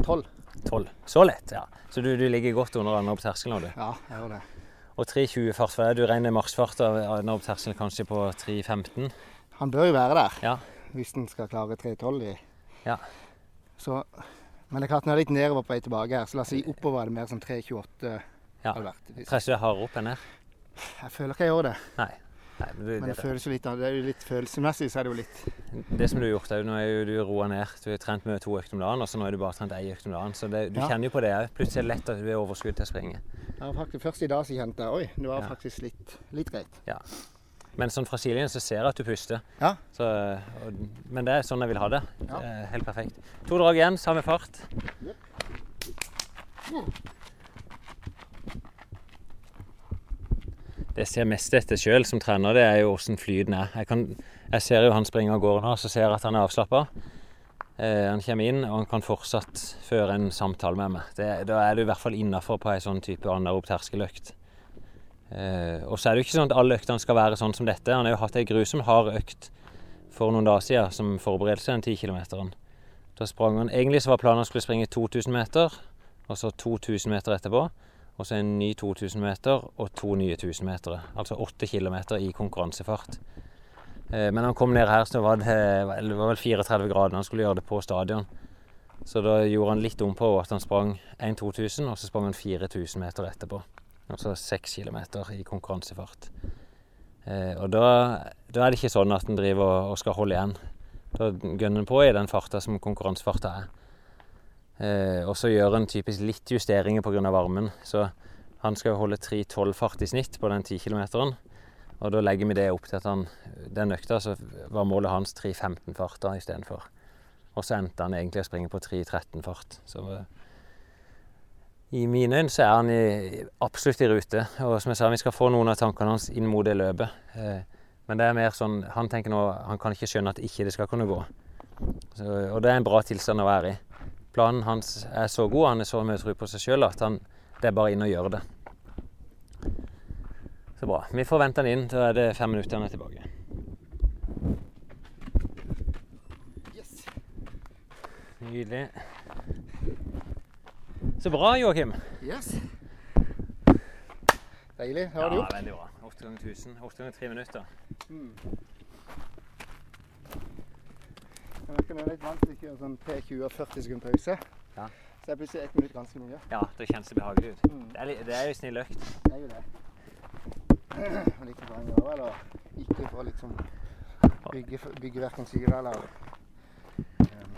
12. 12. Så lett, ja. Så du, du ligger godt under andre opp terskelen nå, du. Ja, jeg gjør det. Og 3.20 fart, for du regner maksfart av den opp terskelen kanskje på 3.15? Han bør jo være der Ja. hvis han skal klare 3.12 i. Ja. Så, men det er klart det er litt nedover på vei tilbake her, så la oss si oppover er det mer som 3.28 Ja. hadde vært. Presser du hardere opp enn ned? Jeg føler ikke jeg gjør det, Nei. Nei men du, men det det, føles jo litt, det er jo litt følelsesmessig så er det jo litt det som du har gjort, er jo, nå er jo du roa ned. Du har trent med to økter om dagen, og så nå er du bare trent ei økt om dagen. Så det, du Ja. kjenner jo på det òg. Plutselig er det lett at du har overskudd til å springe. ja, faktisk, Først i dag så kjente jeg oi, det var Ja. faktisk litt, litt greit. Men sånn fra sidelinjen så ser jeg at du puster. Ja. Så, og, men det er sånn jeg vil ha det. Ja. det helt perfekt. To drag igjen, samme fart. Det jeg ser mest etter sjøl som trener, det er jo åssen flyten er. Jeg, kan, jeg ser jo han springer av gårde nå, så ser jeg at han er avslappa. Eh, han kommer inn, og han kan fortsatt føre en samtale med meg. Det, da er du i hvert fall innafor på ei sånn type anarob terskeløkt. Eh, og så er det jo ikke sånn at alle øktene skal være sånn som dette. Han har jo hatt ei grusom hard økt for noen dager siden som forberedelse den 10 km. Da sprang han Egentlig så var planen han skulle springe 2000 meter, og så 2000 meter etterpå. Og så en ny 2000 meter og to nye 1000 meter. Altså 8 km i konkurransefart. Eh, men han kom ned her, så var det, det var vel 34 grader. Han skulle gjøre det på stadion. Så da gjorde han litt om på at han sprang 1 2000, og så sprang han 4000 meter etterpå. Altså 6 km i konkurransefart. Eh, og da, da er det ikke sånn at en driver og, skal holde igjen. Da gønner en på i den farta som konkurransefarta er. Eh, og så gjør en typisk litt justeringer pga. varmen. Så han skal holde 3.12 fart i snitt på den 10 km. Og da legger vi det opp til at han Den økta så var målet hans 3.15 fart da istedenfor. Og så endte han egentlig å springe på 3.13 fart. Så eh, i mine øyne så er han i, absolutt i rute. Og som jeg sa, vi skal få noen av tankene hans inn mot det løpet. Eh, men det er mer sånn Han tenker nå Han kan ikke skjønne at ikke det skal kunne gå. Så, og det er en bra tilstand å være i. Planen hans er så god, han er så mye tro på seg sjøl at han, det er bare inn og gjøre det. Så bra. Vi får vente han inn. så er det fem minutter han er tilbake. Yes. Nydelig. Så bra, Joakim. yes. Deilig. Det har du ja, gjort. veldig bra. Åtte ganger 1000. Åtte ganger tre minutter. Mm. Merker meg litt vant til å kjøre sånn P20 og 40 sekunder pause. Ja. Så er plutselig ett minutt ganske mye. Ja, da kjennes det behagelig ut. Mm. Det er, det er jo snill økt. Det er jo det. Litt for å gjøre, eller ikke for å liksom bygge, bygge hverken syre eller um,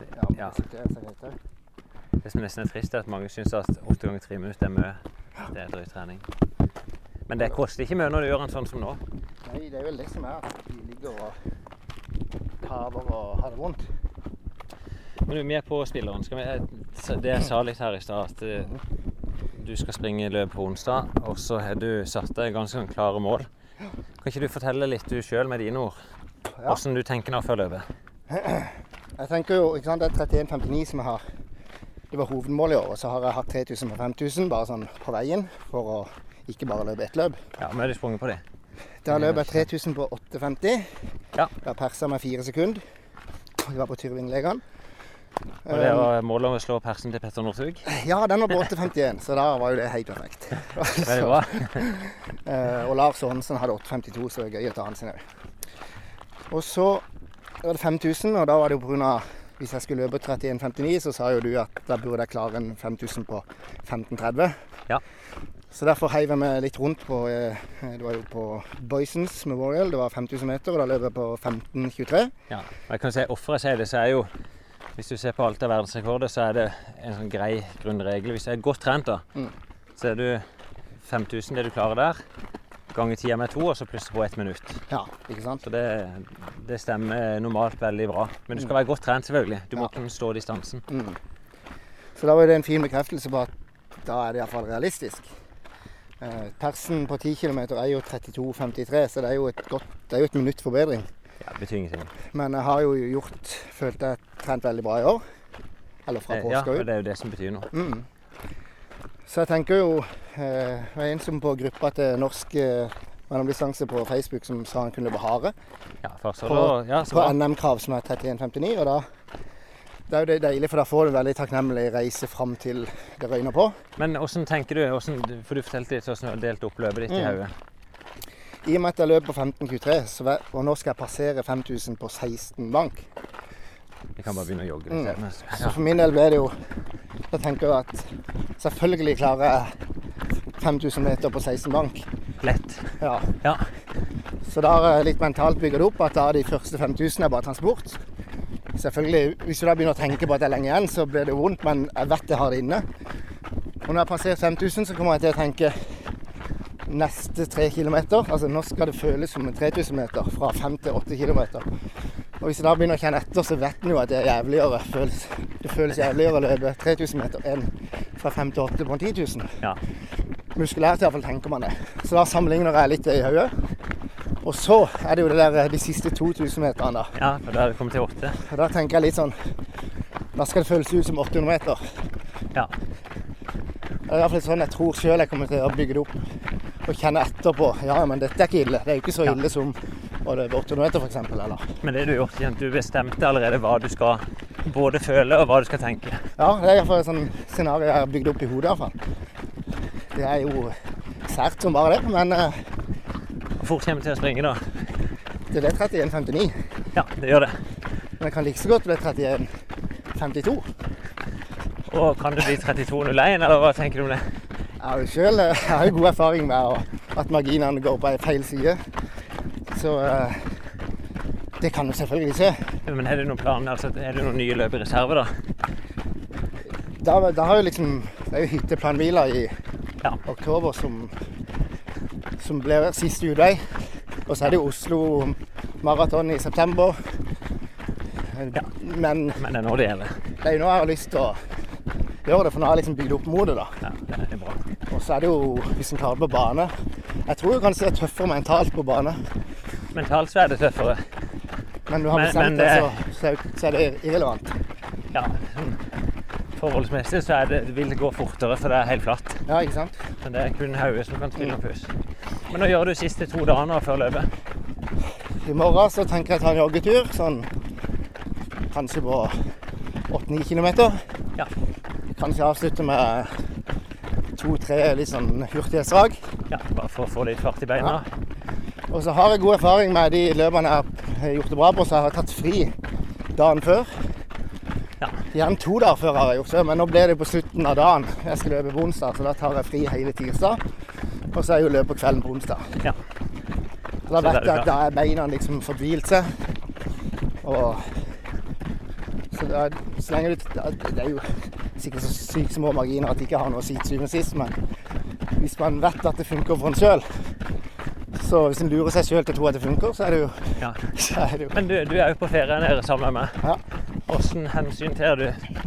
ja, Ja. er seg greit. Det som nesten er trist, er at mange syns at åtte ganger tre minutter er mye. Det er drøy trening. Men det koster ikke mye når du gjør den sånn som nå. Nei, det er vel det som er at vi ligger og haver og ha det vondt. Men du, vi er på spilleren. Vi, det jeg sa litt her i stad, at eh, du skal springe løp på onsdag, og så har du satt deg ganske sånn klare mål. Kan ikke du fortelle litt du sjøl med dine ord? Åssen du tenker nå før løpet? [clears throat] Jeg tenker jo, ikke sant, Det er 31,59 som jeg har. Det var hovedmålet i år. Og så har jeg hatt 3000 på 5000 bare sånn på veien for å ikke bare løpe ett løp. Ja, Men har du sprunget på det. Da løp jeg 3000 på 8,50. Ja. har persa meg fire sekunder. Det var på Tyrvinglegene. Og det var målet om å slå persen til Petter Northug. Ja, den var på 8,51, så da var jo det helt perfekt. Veldig bra. [laughs] Eh, og Lars Aansen hadde 8,52, så det er gøy å ta han sin òg. Og så var det 5000, og da var det jo pga. hvis jeg skulle løpe 31,59, så sa jo du at da burde jeg klare en 5000 på 15,30. Ja. Så derfor heiv jeg meg litt rundt på eh, Det var jo på Boysons Memorial. Det var 5000 meter, og da løp jeg på 15,23. Ja. Og jeg kan si, Offer jeg sier det, så er jo Hvis du ser på alt av verdensrekorder, så er det en sånn grei grunnregel. Hvis du er godt trent, da, Mm. så er du 5000 det du klarer der, ganger tida med to, og så pluss på ett minutt. Ja, ikke sant? Så det, det stemmer normalt veldig bra. Men du skal være godt trent, selvfølgelig. Du må Ja. kunne stå distansen. Mm. Så da var det en fin bekreftelse på at da er det iallfall realistisk. Eh, persen på 10 km er jo 32,53, så det er jo et godt, det er jo et minutt forbedring. Ja, det betyr ingenting. Men jeg har jo gjort følte jeg trent veldig bra i år. Eller fra Eh, Ja, påske og ut. det er jo det som betyr noe. Mm. Så jeg tenker jo eh, Det er en som på gruppa til norsk eh, mellomdistanse på Facebook som sa han kunne løpe hare. Ja, På- ja, På. NM-krav som er 31,59. Og da det er jo det deilig, for da får du en veldig takknemlig reise fram til det røyner på. Men hvordan tenker du, hvordan, for du fortalte litt hvordan du har delt opp løpet ditt i Mm. hodet. I og med at jeg løper på 15,23, så ve- og nå skal jeg passere 5000 på 16 blank. Vi kan bare begynne å jogge Mm. litt. Så for min del ble det jo Da tenker jeg at selvfølgelig klarer jeg 5000 meter på 16 blank. Lett. Ja. Ja. Så da har jeg litt mentalt bygget opp at da de første 5000 er bare transport. Selvfølgelig, Hvis du da begynner å tenke på at det er lenge igjen, så blir det vondt, men jeg vet jeg har det inne. Og når jeg har passert 5000, så kommer jeg til å tenke neste tre kilometer. Altså nå skal det føles som en 3000 meter, fra fem til åtte kilometer. Og hvis jeg da begynner å kjenne etter, så vet en jo at det er jævligere. Føles, det føles jævligere å løpe 3000 meter enn fra fem til åtte på en 10 000. Ja. Muskulært iallfall tenker man det. Så da sammenligner jeg litt i hodet. Og så er det jo det der, de siste 2000 meterne. da. ja, for da er det kommet til 8. Og da tenker jeg litt sånn Da skal det føles ut som 800 meter. Ja. Det er iallfall sånn jeg tror sjøl jeg kommer til å bygge det opp. Og kjenne etterpå. Ja, men dette er ikke ille. Det er jo ikke så Ja. ille som å løpe 800 meter, f.eks. Eller Men det du har gjort, kjent, du bestemte allerede hva du skal både føle og hva du skal tenke. Ja, det er iallfall et sånt scenario jeg har bygd opp i hodet. i hvert fall. Det er jo sært som bare det, men eh, Hvor fort kommer vi til å springe da? det ble 31,59. Ja, det gjør det. Men det kan like så godt bli 31,52. Og kan det bli 32,01, eller hva tenker du om det? Jo selv, eh, jeg har jo god erfaring med at marginene går på feil side. Så eh, det kan du selvfølgelig se. Men er det noen planer, altså er det noen nye løp i reserve da? Da, da har jo liksom Det er jo hytteplanhviler i Ja. oktober som, som blir siste utvei. Og så er det Oslo maraton i september. Ja. Men Men det er nå det gjelder. det er jo nå jeg har lyst til å gjøre det, for nå har jeg liksom bygd opp motet, da. Ja, det er bra. Og så er det jo, hvis en klarer det på bane Jeg tror jo kanskje det er tøffere mentalt på bane. Mentalt så er det tøffere. Men du har bestemt men det, så, er så er det irrelevant. Ja, sånn forholdsmessig så er det, vil det gå fortere, for det er helt flatt. Ja, ikke sant? Men det er kun hodet som kan spille pus. Men nå gjør du siste to dagene før løpet. I morgen så tenker jeg å ta en joggetur. Sånn kanskje på 8-9 kilometer. Ja. Kanskje avslutte med to-tre litt sånn hurtighetsdrag. Ja, bare for å få litt fart i beina. Og så har jeg god erfaring med de løpene jeg har gjort det bra på, så jeg har tatt fri dagen før. Gjerne to dager før har jeg gjort det, men nå ble det på slutten av dagen. Jeg skal løpe på onsdag, så da tar jeg fri hele tirsdag. Og så er jo løpet på kvelden på onsdag. Ja. Så da vet jeg at da er beina liksom fått seg. Og så, da, så lenge du Det er jo sikkert så sykt små marginer at det ikke har noe å si til syvende og sist, men hvis man vet at det funker for en sjøl, så hvis en lurer seg sjøl til å tro at det funker, så er det jo, Ja. så er det jo Men du, du er jo på ferie nede sammen med meg. Ja. Hvordan hensyn tar du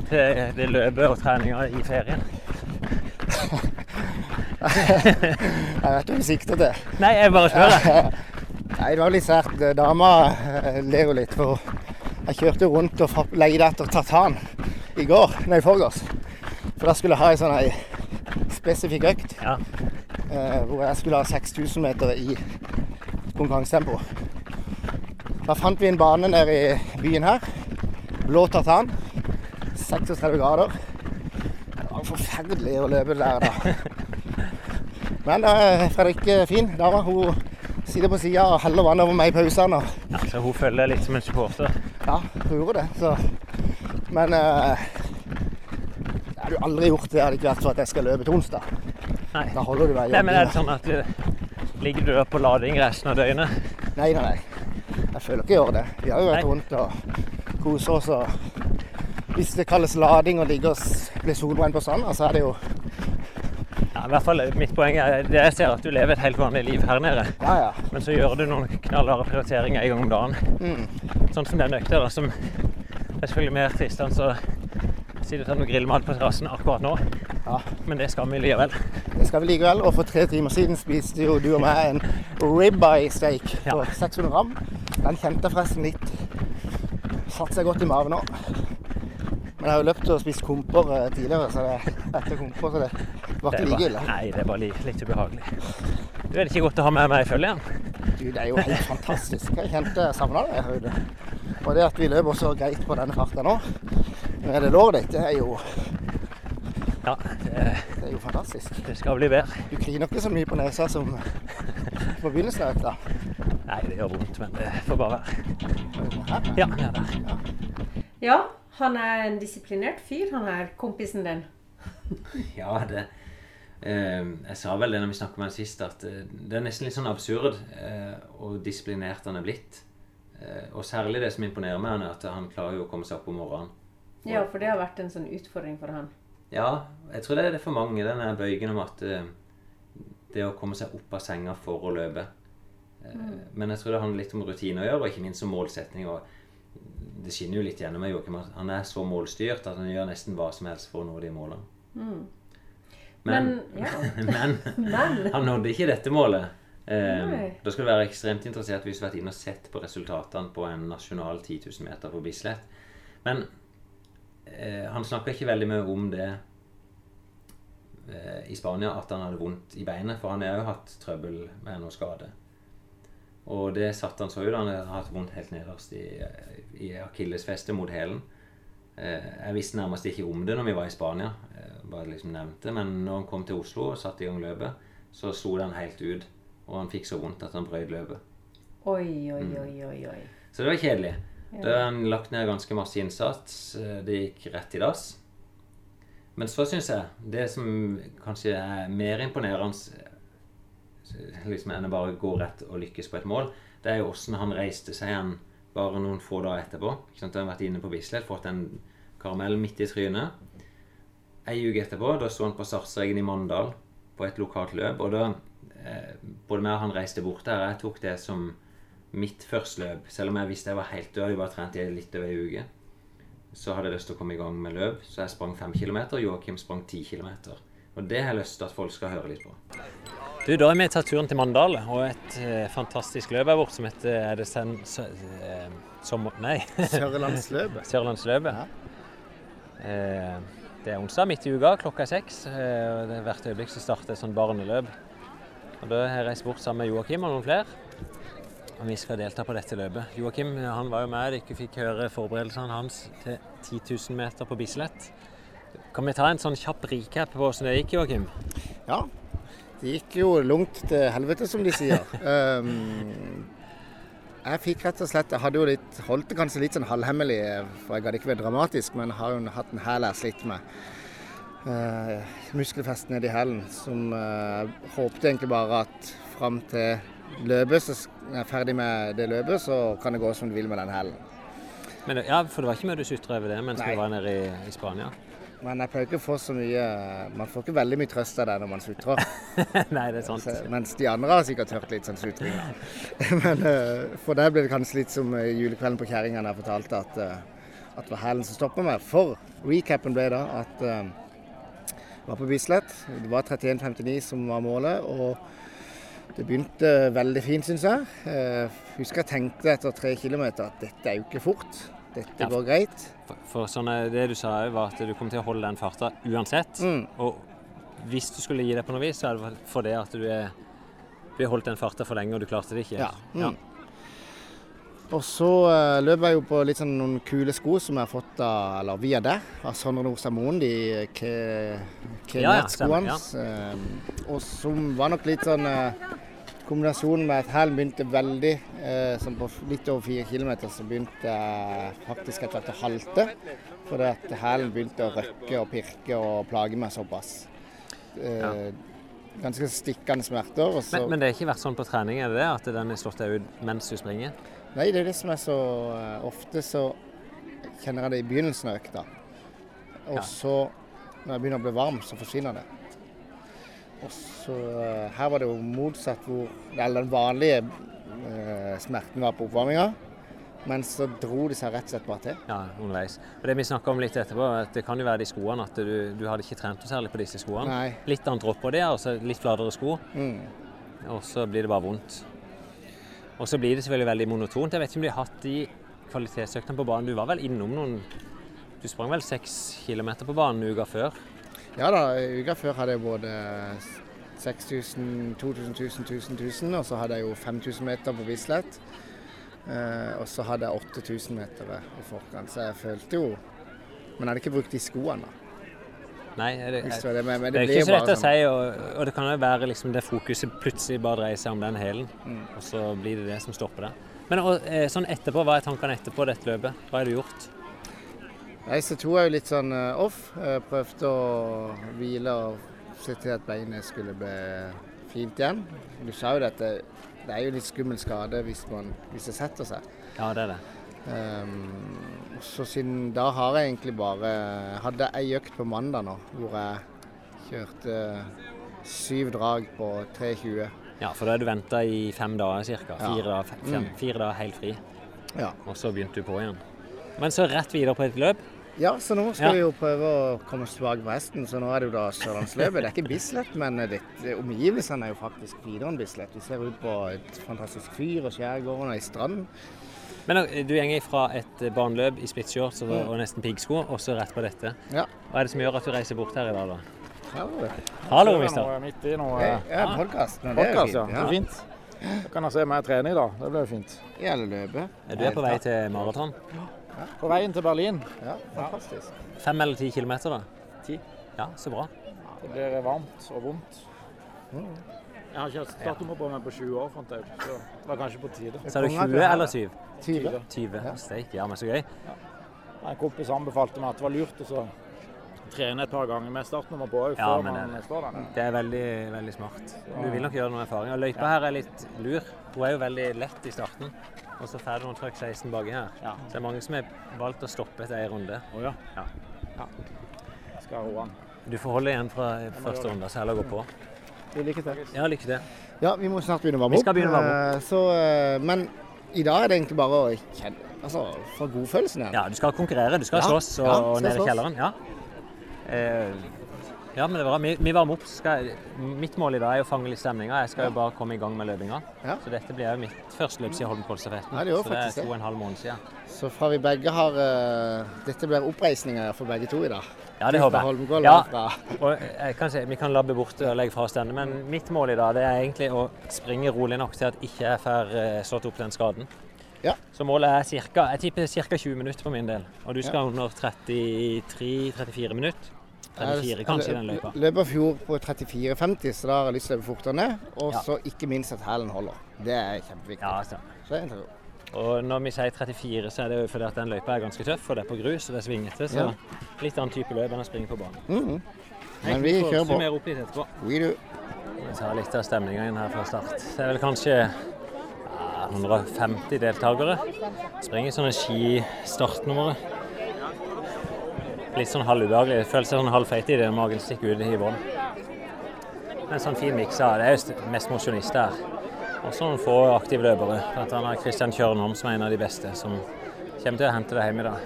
til til løpet og treninga i ferien? [laughs] Jeg vet hva du sikter til. Nei, jeg bare spør. [laughs] Nei, det var litt sært. Dama eh, ler jo litt, for jeg kjørte rundt og leide etter tartan i går, nei, forgårs. For da skulle jeg ha en sånn ei spesifikk økt Ja. eh, hvor jeg skulle ha 6000 meter i konkurransetempo. Da fant vi en bane nede i byen her. Blå tartan. 36 grader. Det var forferdelig å løpe der da. Men eh, Fredrik er fin. Dama hun sitter på sida og heller vann over meg i pausene. og ja, Så hun følger litt som en supporter. Ja, hun gjorde det. Så Men eh, jeg hadde jo aldri gjort det hadde ikke vært for at jeg skal løpe til onsdag. Nei. Da holder du deg Nei, men er det sånn at du, ligger du der på lading resten av døgnet? Nei, nei, nei. Jeg føler ikke jeg gjør det. Vi har jo vært rundt og koser oss. og Hvis det kalles lading og ligge og bli solbrent på stranda, så er det jo Ja, i hvert fall Mitt poeng er det jeg ser at du lever et helt vanlig liv her nede. Ja, ja. Men så gjør du noen knallharde prioriteringer en gang om dagen. Mm. Sånn som den økta, som er selvfølgelig mer trist enn så sitte og ta noe grillmat på terrassen akkurat nå. ja. Men det skal vi likevel. Det skal vi likevel. Og for tre timer siden spiste jo du og meg en ribeye steak på Ja. 600 gram. Den kjente forresten litt. Satt seg godt i maven nå. Men jeg har jo løpt og spist komper eh, tidligere, så det etter komper, så det var ikke like ille. nei, det er bare litt, litt ubehagelig. Du er det ikke godt å ha med meg i følge igjen? Du, det er jo helt fantastisk. Jeg kjente jeg savna det. Høyde. Og det at vi løper så greit på denne farta nå, med det låret ditt, det er jo, Ja, det, det er jo fantastisk. det skal bli bedre. Du kliner ikke så mye på nesa som på begynnelsen av økta. Nei, det gjør vondt, men det får bare være. Ja, er der. Ja, han er en disiplinert fyr, han er kompisen din. [laughs] Ja, det eh, Jeg sa vel det når vi snakket med han sist, at eh, det er nesten litt sånn absurd eh, og disiplinert han er blitt. Eh, og særlig det som imponerer meg, er at han klarer jo å komme seg opp om morgenen. Ja, for det har vært en sånn utfordring for han. Ja, jeg tror det er det for mange, den bøygen om at eh, det å komme seg opp av senga for å løpe. Eh, Men jeg tror det handler litt om rutine å gjøre, og ikke minst om målsetning. og det skinner jo litt gjennom Joakim, at han er så målstyrt at han gjør nesten hva som helst for å nå de målene. Men, Men, ja. [laughs] men [laughs] Men han nådde ikke dette målet. Um, da skulle du være ekstremt interessert hvis du hadde vært inne og sett på resultatene på en nasjonal 10 000 meter på Bislett. Men uh, han snakka ikke veldig mye om det uh, i Spania, at han hadde vondt i beinet. For han har jo hatt trøbbel med noe skade. Og det satte han så ut. Han har hatt vondt helt nederst i, i akillesfestet mot hælen. Eh, jeg visste nærmest ikke om det når vi var i Spania. eh, bare liksom nevnte. Men når han kom til Oslo og satte i gang løpet, så slo det han helt ut. Og han fikk så vondt at han brøt løpet. Oi, oi, oi, oi. oi. Så det var kjedelig. Da har han lagt ned ganske masse innsats. eh, Det gikk rett i dass. Men så syns jeg det som kanskje er mer imponerende liksom, enn å bare gå rett og lykkes på et mål, det er jo åssen han reiste seg igjen bare noen få dager etterpå. Ikke sant? Han har vært inne på Bislett, fått en karamell midt i trynet. Ei uke etterpå da sto han på startstreken i Mandal på et lokalt løp. Og da eh, Både meg og han reiste bort der. Jeg tok det som mitt første løp. Selv om jeg visste jeg var helt død, jeg bare trent i litt over ei uke. Så hadde jeg lyst til å komme i gang med løp, så jeg sprang fem kilometer. Joakim sprang ti kilometer. Og det har jeg lyst til at folk skal høre litt på. Du, Da har vi tatt turen til Mandal og et eh, fantastisk løp her borte som heter er det sen, så, eh, som, Nei, Sørlandsløpet. [laughs] Sørlandsløpet. Ja. Eh, det er onsdag midt i uka, klokka er seks. Eh, og det er hvert øyeblikk så starter et sånt barneløp. Og Da har jeg reist bort sammen med Joakim og noen flere. Og vi skal delta på dette løpet. Joakim han var jo med, dere fikk høre forberedelsene hans til 10 000 meter på Bislett. Kan vi ta en sånn kjapp recap på hvordan det gikk, Joakim? Ja. Det gikk jo langt til helvete, som de sier. Um, [laughs] jeg fikk rett og slett Jeg hadde jo litt, holdt det kanskje litt sånn halvhemmelig, for jeg hadde ikke vært dramatisk, men har jo hatt en hæl jeg har slitt med. Uh, muskelfest nedi hælen, som jeg håpte egentlig bare at fram til løpet, så jeg er ferdig med det løpet, så kan det gå som det vil med den hælen. Men, ja, for det var ikke mye du sutra over det mens Nei. du var nede i, i Spania? Men jeg pleier ikke å få så mye Man får ikke veldig mye trøst av det når man sutrer. [laughs] Nei, det er sant. Så, mens de andre har sikkert hørt litt sånn sutring. [laughs] Men uh, for deg ble det kanskje litt som eh, julekvelden på Kjerringa da jeg fortalte at, uh, at det var hælen som stoppa meg. For recapen ble da at uh, jeg var på Bislett. Det var 31,59 som var målet. og det begynte veldig fint, syns jeg. Eh, husker jeg tenkte etter tre kilometer at dette er jo ikke fort. Dette Ja. går greit. For, for sånn, det du sa òg, var at du kom til å holde den farta uansett. Mm. Og hvis du skulle gi deg på noe vis, så er det for det at du er du har holdt den farta for lenge og du klarte det ikke. Ja. Mm. Og så uh, løp jeg jo på litt sånn noen kule sko som jeg har fått av, eller via deg, av Sondre Nordstad-Moen, de Ja, ja, Kenet-skoene. stemmer, og som var nok litt sånn uh, kombinasjonen med at hælen begynte veldig, eh, som på litt over fire kilometer, så begynte jeg faktisk etter hvert å halte. Fordi at hælen begynte å røkke og pirke og plage meg såpass. Eh, Ganske stikkende smerter. Men, men det har ikke vært sånn på trening, er det det? At den har slått deg ut mens du springer? Nei, det er det som er så eh, Ofte så kjenner jeg det i begynnelsen av økta. Og Ja. så, når jeg begynner å bli varm, så forsvinner det. Og så eh, Her var det jo motsatt hvor Eller den vanlige eh, smerten var på oppvarminga. Men så dro de seg rett og slett bare til. Ja, underveis. Og det vi snakka om litt etterpå, at det kan jo være de skoene at du, du hadde ikke trent noe særlig på disse skoene. Nei. Litt annet dropp på det, og så litt flatere sko, Mm. og så blir det bare vondt. Og så blir det selvfølgelig veldig monotont. Jeg vet ikke om de har hatt de kvalitetsøktene på banen. Du var vel innom noen Du sprang vel seks kilometer på banen uka før? Ja da, uka før hadde jeg både 6000, 2000, 1000, 1000, 1000, og så hadde jeg jo 5000 meter på Bislett. Eh, og så hadde jeg 8000 meter i forkant, så jeg følte jo Men jeg hadde ikke brukt de skoene, da. Nei, det, jeg, det men, men det det, er ikke så lett å sånn. si, og, og det kan jo være liksom det fokuset plutselig bare dreier seg om den hælen, Mm. og så blir det det som stopper det. Men og, eh, sånn etterpå, hva er tankene etterpå dette løpet? Hva har du gjort? Nei, så er jeg jo litt sånn eh, off. Jeg prøvde å hvile og se til at beinet skulle bli fint igjen. Du sa jo dette, det er jo litt skummel skade hvis, man, hvis det setter seg. Ja, det er det. Um, så siden da har jeg egentlig bare Hadde ei økt på mandag nå hvor jeg kjørte syv drag på 3.20. Ja, for da har du venta i fem dager ca. Fire, fem, Mm. fire dager helt fri, Ja. og så begynte du på igjen. Men så rett videre på et løp. Ja, så nå skal Ja. vi jo prøve å komme oss tilbake på hesten. Så nå er det jo da Sørlandsløpet. Det er ikke Bislett, men det, det, omgivelsene er jo faktisk videre enn Bislett. Vi ser ut på et fantastisk fyr og skjærgården og ei strand. Men eh, du går fra et eh, barneløp i splitshorts og, Mm. og nesten piggsko, og så rett på dette. Ja. Hva er det som gjør at du reiser bort her i dag, da? Ja, vet du. Hallo, mister. mister. er midt i noe Jeg ja, podkast, Ja, det er fint. ja. fint. Da kan jeg se meg trene i dag. Det blir jo fint. I alle løpet. Er du er på vei til maraton? På veien til Berlin. Ja, fantastisk. Fem eller ti kilometer, da? Ti. Ja, så bra. Det blir varmt og vondt. Jeg har ikke hatt startnummer på meg på 20 år, fant jeg ut. Så det var kanskje på tide. Så er det er 20 eller 7? 20. 20. Steik, ja, men så gøy. En kompis anbefalte meg at det var lurt å trene et par ganger med startnummer på òg, Ja, før men man det- står der. Det er veldig, veldig smart. Du vil nok gjøre noen erfaringer. Løypa her er litt lur. Hun er jo veldig lett i starten. Og så får du noen trøkk 16 baki her. Ja. Så det er mange som har valgt å stoppe etter en runde. Oh, ja. Ja. Skal roe han. Du får holde igjen fra første runde, så heller gå på. Vi liker til. Ja, lykke til. Ja, vi må snart begynne å varme Vi opp. skal begynne å varme opp. Så, eh, men i dag er det egentlig bare å kjenne Altså, få godfølelsen igjen. Ja, du skal konkurrere. Du skal Ja. slåss og, Ja, og ned i kjelleren. Ja. Eh, ja, men det er bra. Vi, vi varmer opp. Skal, mitt mål i dag er å fange litt stemninga. Jeg skal jo bare komme i gang med løpinga. Ja. Så dette blir jo mitt første løp siden Holmenkollstafetten. Ja, det så det er to og en halv måned siden. Så fra vi begge har uh, Dette blir oppreisninger for begge to i dag. Ja, det håper jeg. Ja, og jeg kan si, vi kan labbe bort og legge fra oss denne, men mitt mål i dag det er egentlig å springe rolig nok til at ikke jeg får eh, slått opp den skaden. Ja. Så målet er jeg tipper ca. 20 minutter for min del. Og du skal under 33-34 minutter. 34 kanskje i den løypa. Løper fjor på 34,50, så da har jeg lyst til å løpe fortere ned. Og Ja. så ikke minst at hælen holder. Det er kjempeviktig. Ja, altså. Så interessant. Og når vi sier 34, så er det jo fordi at den løypa er ganske tøff, og det er på grus og det er svingete. Så Ja. litt annen type løp enn å springe på banen. Mm -hmm. Men vi kjører på. opp litt etterpå. We do. Vi tar litt av stemninga inn her fra start. Det er vel kanskje ja, 150 deltakere. Springer sånne ski-startnumre. Litt sånn halvubehagelig. Det føles sånn halvfeit i det magen stikker ut i bånn. En sånn fin miks av det er jo mest mosjonister her. Også noen få aktive løpere. Annet Christian Kjørnholm, som er en av de beste, som kommer til å hente det hjem i dag.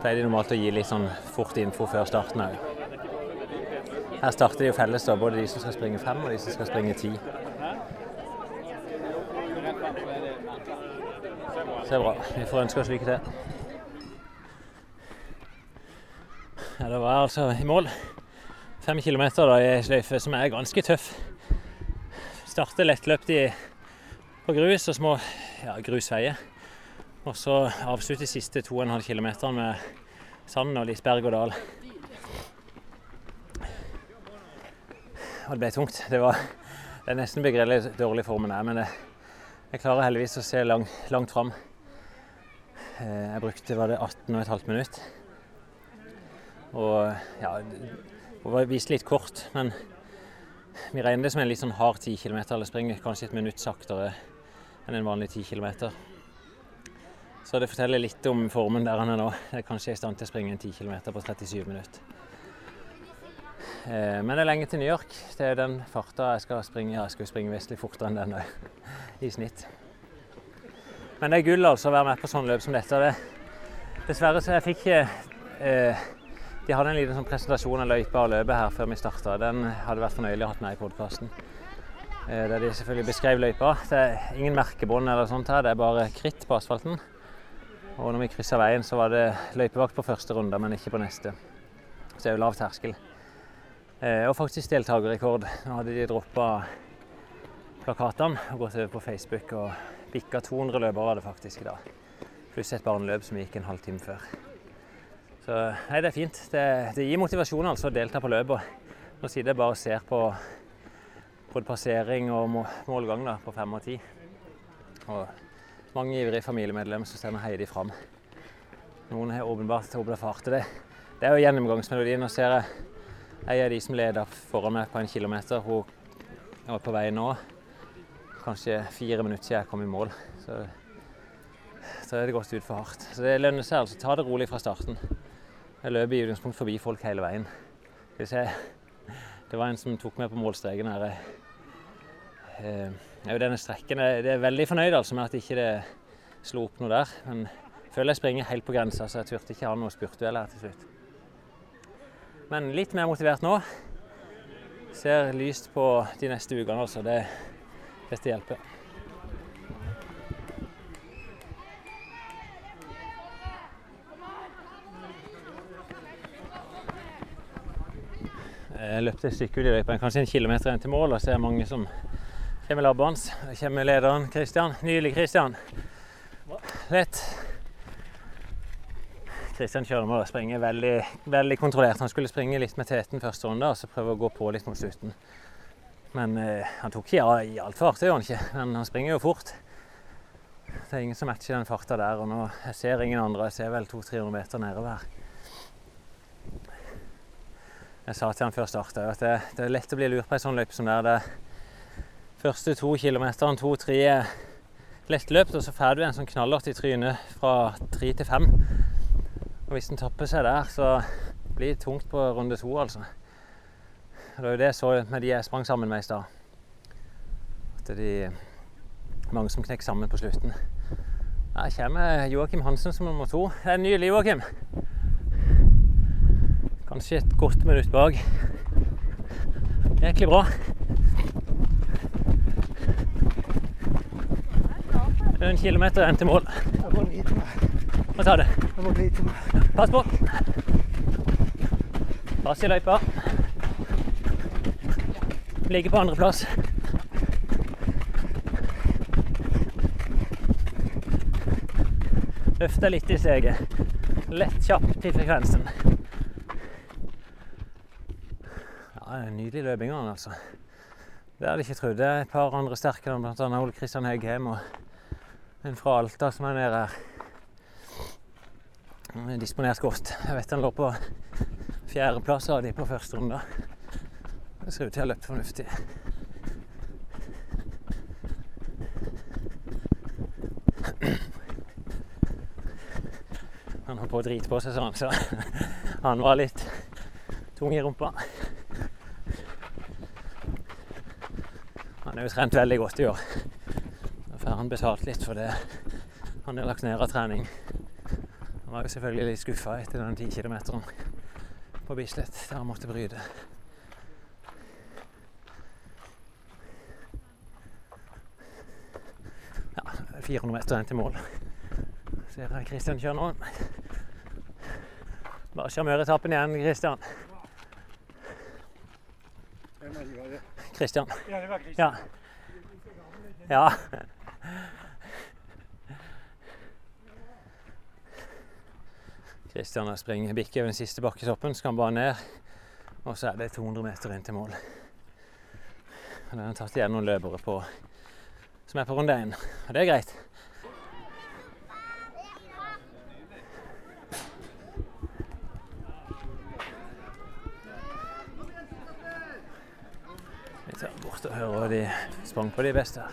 Pleier de normalt å gi litt sånn fort info før starten òg. Her starter de jo felles, da, både de som skal springe fem og de som skal springe ti. Så det er bra. Vi får ønske oss lykke til. Ja, det var altså i mål. Fem kilometer i ei sløyfe som er ganske tøff. Starter lettløpt i, på grus og små ja, grusveier. Og så avslutter siste 2,5 km med sand og litt berg og dal. Og det ble tungt. Det var, Det er nesten begredelig dårlig formen her, men det, jeg klarer heldigvis å se lang, langt fram. Eh, jeg brukte var det 18,5 minutt. Og ja det var vist litt kort, men vi regner det som en litt sånn hard 10 km, eller springer kanskje et minutt saktere enn en vanlig 10 km. Så det forteller litt om formen der han er nå. Jeg er kanskje i stand til å springe en 10 km på 37 minutter. Eh, men det er lenge til New York. Det er den farta jeg skal springe. Ja, jeg skal springe vesentlig fortere enn den òg, [laughs] i snitt. Men det er gull altså å være med på sånn løp som dette. Det, dessverre så jeg fikk ikke eh, De hadde en liten sånn presentasjon av løypa og løpet her før vi starta. Den hadde vært fornøyelig å ha med i podkasten. Eh, der de selvfølgelig beskrev løypa. Det er ingen merkebånd eller sånt her, det er bare kritt på asfalten. Og når vi kryssa veien, så var det løypevakt på første runde, men ikke på neste. Så det er jo lav terskel. Eh, og faktisk deltakerrekord. Nå hadde de droppa plakatene og gått over på Facebook og bikka 200 løpere var det faktisk i dag. Pluss et barneløp som gikk en halvtime før. Så nei, det er fint. Det, det gir motivasjon altså å delta på løpet. Nå sitter jeg bare og ser på både passering og målgang da, på fem og ti. Og mange ivrige familiemedlemmer som sender Heidi fram. Noen har åpenbart åpenbart det. Det er jo gjennomgangsmelodien. Nå ser jeg ei av de som leder foran meg på en kilometer. Hun er på vei nå. Kanskje fire minutter siden jeg kom i mål. Så, så er det gått utfor hardt. Så det lønner seg altså. Ta det rolig fra starten. Jeg løp i utgangspunkt forbi folk hele veien. Det var en som tok meg på målstreken her. Eh, denne strekken Jeg er veldig fornøyd altså med at ikke det slo opp noe der. Men jeg føler jeg springer helt på grensa, så jeg turte ikke ha noe spurtduell her til slutt. Men litt mer motivert nå. Ser lyst på de neste ukene, altså. Det, dette hjelper. Jeg løpte et stykke i løypa, kanskje en kilometer inn til mål, og ser mange som kommer labbende. Der kommer lederen Kristian. Nylig Kristian. Lett. Kristian kjører med å springe veldig, veldig kontrollert. Han skulle springe litt med teten første runde og så prøve å gå på litt mot slutten. Men eh, han tok ikke ja, i alt fart, det gjør han ikke. Men han springer jo fort. Det er ingen som matcher den farta der. Og nå jeg ser ingen andre. Jeg ser vel 200-300 meter nedover her. Jeg sa til han før starta, at det, det, er lett å bli lurt på ei sånn løype som der. Det første to kilometerne, to-tre er lettløpt, og så får du en sånn knallert i trynet fra tre til fem. Og hvis den tapper seg der, så blir det tungt på runde to, altså. Det var jo det jeg så med de jeg sprang sammen med i stad. At de mange som knekker sammen på slutten. Her kommer Joakim Hansen som nummer to. Det er nylig, Joakim. Kanskje et godt minutt bak. Egentlig bra. en kilometer igjen til mål. Jeg må til meg. Må ta det. Jeg må til meg. Pass på. Pass i løypa. Ligger på andreplass. Løfter litt i steget. Lett kjapp til frekvensen. Ja, Nydelig løping av han, altså. Det hadde jeg ikke trodd. Det er et par andre sterke, bl.a. Ole Kristian Heggheim og en fra Alta som er nede her. Er disponert godt. Jeg vet han lå på fjerdeplass av de på første runde. Det ser ut til å ha løpt fornuftig. Han holdt på å drite på seg, han, så han var litt tung i rumpa. Han har jo trent veldig godt i år får han betalt litt for det han har lagt ned av trening. Han var jo selvfølgelig litt skuffa etter den 10 km på Bislett der han måtte bryte. Ja, 400 meter igjen til mål. Ser jeg Kristian kjører nå. Bare sjarmøretappen igjen, Kristian. Kristian. Ja. Ja. Kristian har springet bikke over den siste bakketoppen, skal han bare ned. Og så er det 200 meter inn til mål. Og Den har tatt igjen noen løpere på, som er på runde én. Og det er greit. Vi tar bort og hører hva de sprang på de beste her.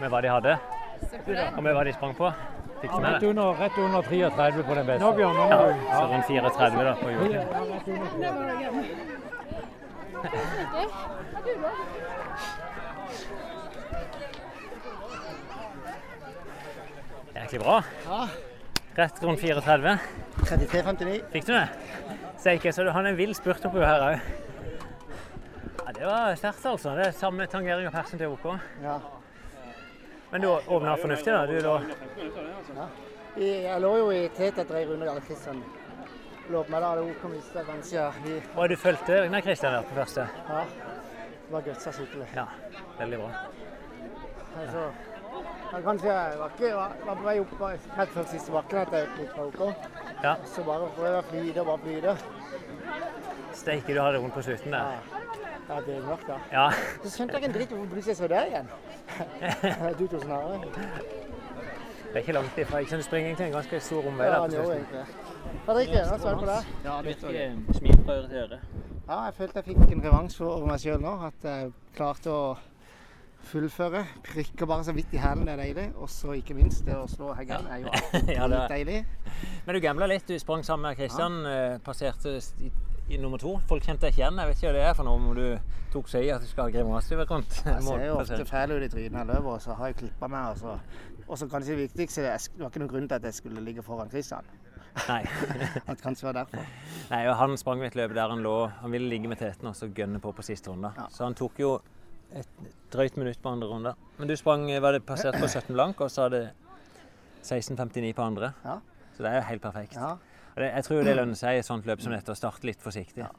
Med hva de hadde, og med hva de sprang på. Fikk du med Rett under, rett under 33 på den beste. Nå, Bjørn, nå Ja, så rundt 34 da på Joakim. Jæklig bra. Rett rundt 34. 33,59. Fikk du det? Steike, så han er en vill spurt oppi her òg. Ja, det var sterkt, altså. Det er samme tangering av persen til OK. Ja. Men du åpna fornuftig, da? Du da? Ja. Jeg lå jo i tet etter ei runde. Jarle Kristian lå på meg da. OK kom mista kanskje. Vi, Og du fulgte Nei, Kristian der på første? ja. Det var gutsa skikkelig. Ja, veldig bra. Altså, jeg kanskje var, ikke, var, var på vei opp rett før siste bakken etter OK. Ja, Så bare prøvde jeg å flyte og bare flyte. Steike, du hadde vondt på slutten der. Ja, det er mørkt, da. Ja. Så skjønte jeg ikke en dritt hvorfor plutselig så deg igjen. [laughs] Du to snarere. Det er ikke langt ifra. Ikke sant, Du springer egentlig en ganske stor omvei Ja, der på slutten. egentlig det. Fredrikke, nå svarer jeg på det. Ja, Virker smil fra øre til øre. Ja, jeg følte jeg fikk en revansj over meg sjøl nå. At jeg klarte å fullføre. Prikker bare så vidt i hælen, det er deilig. Og så ikke minst det å slå heggen er jo [laughs] Ja, det er- deilig. Men du gambla litt. Du sprang sammen med Kristian. Ja. Passerte i, i nummer to. Folk kjente deg ikke igjen. Jeg vet ikke hva det er for noe om du tok seg i at du skal ha grimase rundt. Jeg ser jo ofte fæl ut i trynet av løper, og så har jeg klippa meg. Og så, kanskje det viktigste, det var ikke noen grunn til at jeg skulle ligge foran Kristian. Nei. [laughs] At kanskje var derfor. Nei, og Han sprang et løp der han lå Han ville ligge med teten og så gønne på på siste runde. Ja. Så han tok jo et drøyt minutt på andre runde. Men du sprang var det passert på 17 blank, og så hadde 16,59 på andre. Ja. Så det er jo helt perfekt. Ja. Det, jeg tror det lønner seg i et sånt løp som dette å starte litt forsiktig. Ja.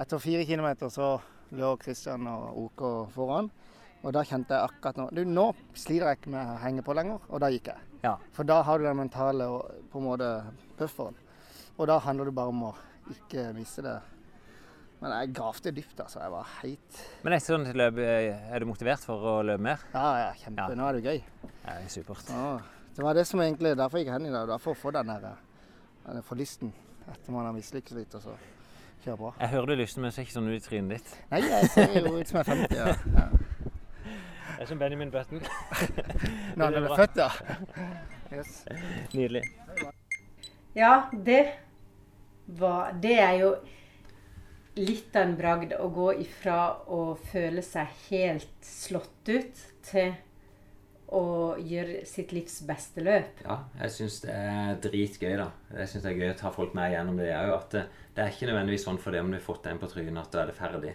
Etter fire kilometer så lå Kristian og OK foran. Og da kjente jeg akkurat nå du, Nå sliter jeg ikke med å henge på lenger, og da gikk jeg. Ja. For da har du den mentale og på en måte bufferen. Og da handler det bare om å ikke miste det. Men jeg gravde dypt, altså. Jeg var heit. Men etter sånt løp, eh, er du motivert for å løpe mer? Ja, ja, kjempe. Ja. Nå er det gøy. Ja, det er supert. Ja, det var det som egentlig Derfor gikk hen i dag. Derfor å få den der for forlisten etter man har mislykkes litt, og så kjøre bra. Jeg hører du lysten, men det ser ikke sånn ut i trynet ditt. Nei, jeg ser jo ut som jeg er 50. Ja. [laughs] ja. Det er som Benjamin Button. [laughs] Når han Det er født, ja. Yes. Nydelig. Ja, det var Det er jo litt av en bragd å gå ifra å føle seg helt slått ut til å gjøre sitt livs beste løp. Ja, jeg syns det er dritgøy, da. Jeg synes det er gøy å ta folk med gjennom det òg. At det, det er ikke nødvendigvis sånn for det om du har fått en på trynet at da er det ferdig.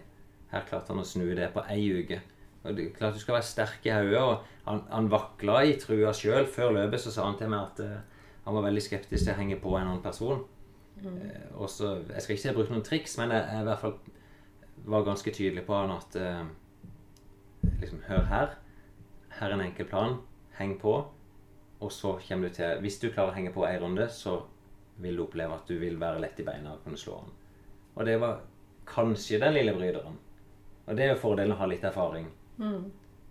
Her klarte han å snu det på ei uke. Og det, er klart Du skal være sterk i hodet. Han, han vakla i trua sjøl. Før løpet så sa han til meg at uh, han var veldig skeptisk til å henge på en annen person. Eh, Også, Jeg skal ikke si jeg brukte noen triks, men jeg, jeg i hvert fall var ganske tydelig på han at eh, liksom, Hør her. Her er en enkel plan. Heng på. Og så kommer du til Hvis du klarer å henge på ei runde, så vil du oppleve at du vil være lett i beina og kunne slå han. Og det var kanskje den lille bryderen. Og det er jo fordelen å ha litt erfaring.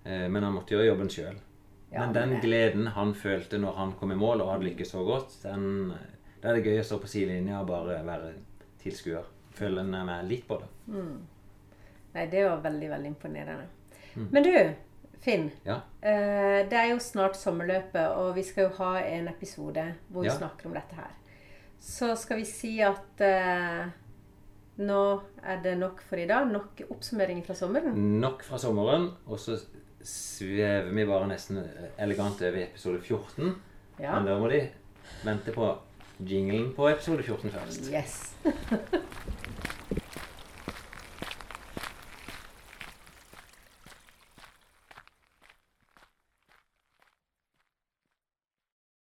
Eh, Men han måtte gjøre jobben sjøl. Ja, men den gleden han følte når han kom i mål og hadde lykkes så godt, den, da er det gøy å stå på sidelinja og bare være tilskuer. Føle med litt på det. Nei, det var veldig, veldig imponerende. Men du, Finn. Ja. eh, det er jo snart sommerløpet, og vi skal jo ha en episode hvor vi Ja. snakker om dette her. Så skal vi si at eh, nå er det nok for i dag. Nok oppsummering fra sommeren. Nok fra sommeren, og så svever vi bare nesten elegant over i episode 14. Ja. Men da må de vente på jinglen på episode 14 først. Yes. [laughs]